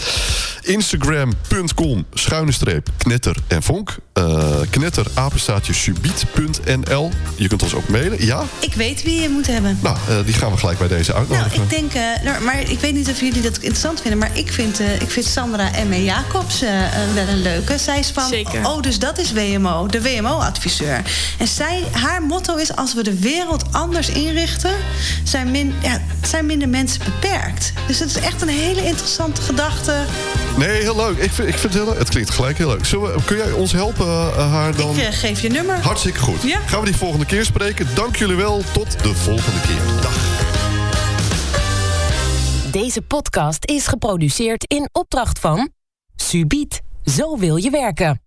Instagram.com, schuine streep, Knetter en Vonk. Eh knetter, apenstaatje, subiet.nl. Je kunt ons ook mailen. Ja? Ik weet wie je moet hebben. Nou, eh, die gaan we gelijk bij deze Nou, uitnodigen. ik denk, eh, nou, maar ik weet niet of jullie dat interessant vinden, maar ik vind, eh, ik vind Sandra M. Jacobs wel een leuke. Zij is van, Zeker. oh, dus dat is WMO, de WMO-adviseur. En zij, haar motto is: als we de wereld anders inrichten, zijn, min, ja, zijn minder mensen beperkt. Dus het is echt een hele interessante gedachte. Nee, heel leuk. Ik vind, ik vind het heel leuk. Het klinkt gelijk heel leuk. Zullen we, kun jij ons helpen, haar dan? Ik geef je nummer. Hartstikke goed. Ja. Gaan we die volgende keer spreken. Dank jullie wel. Tot de volgende keer. Dag. Deze podcast is geproduceerd in opdracht van Subiet. Zo wil je werken.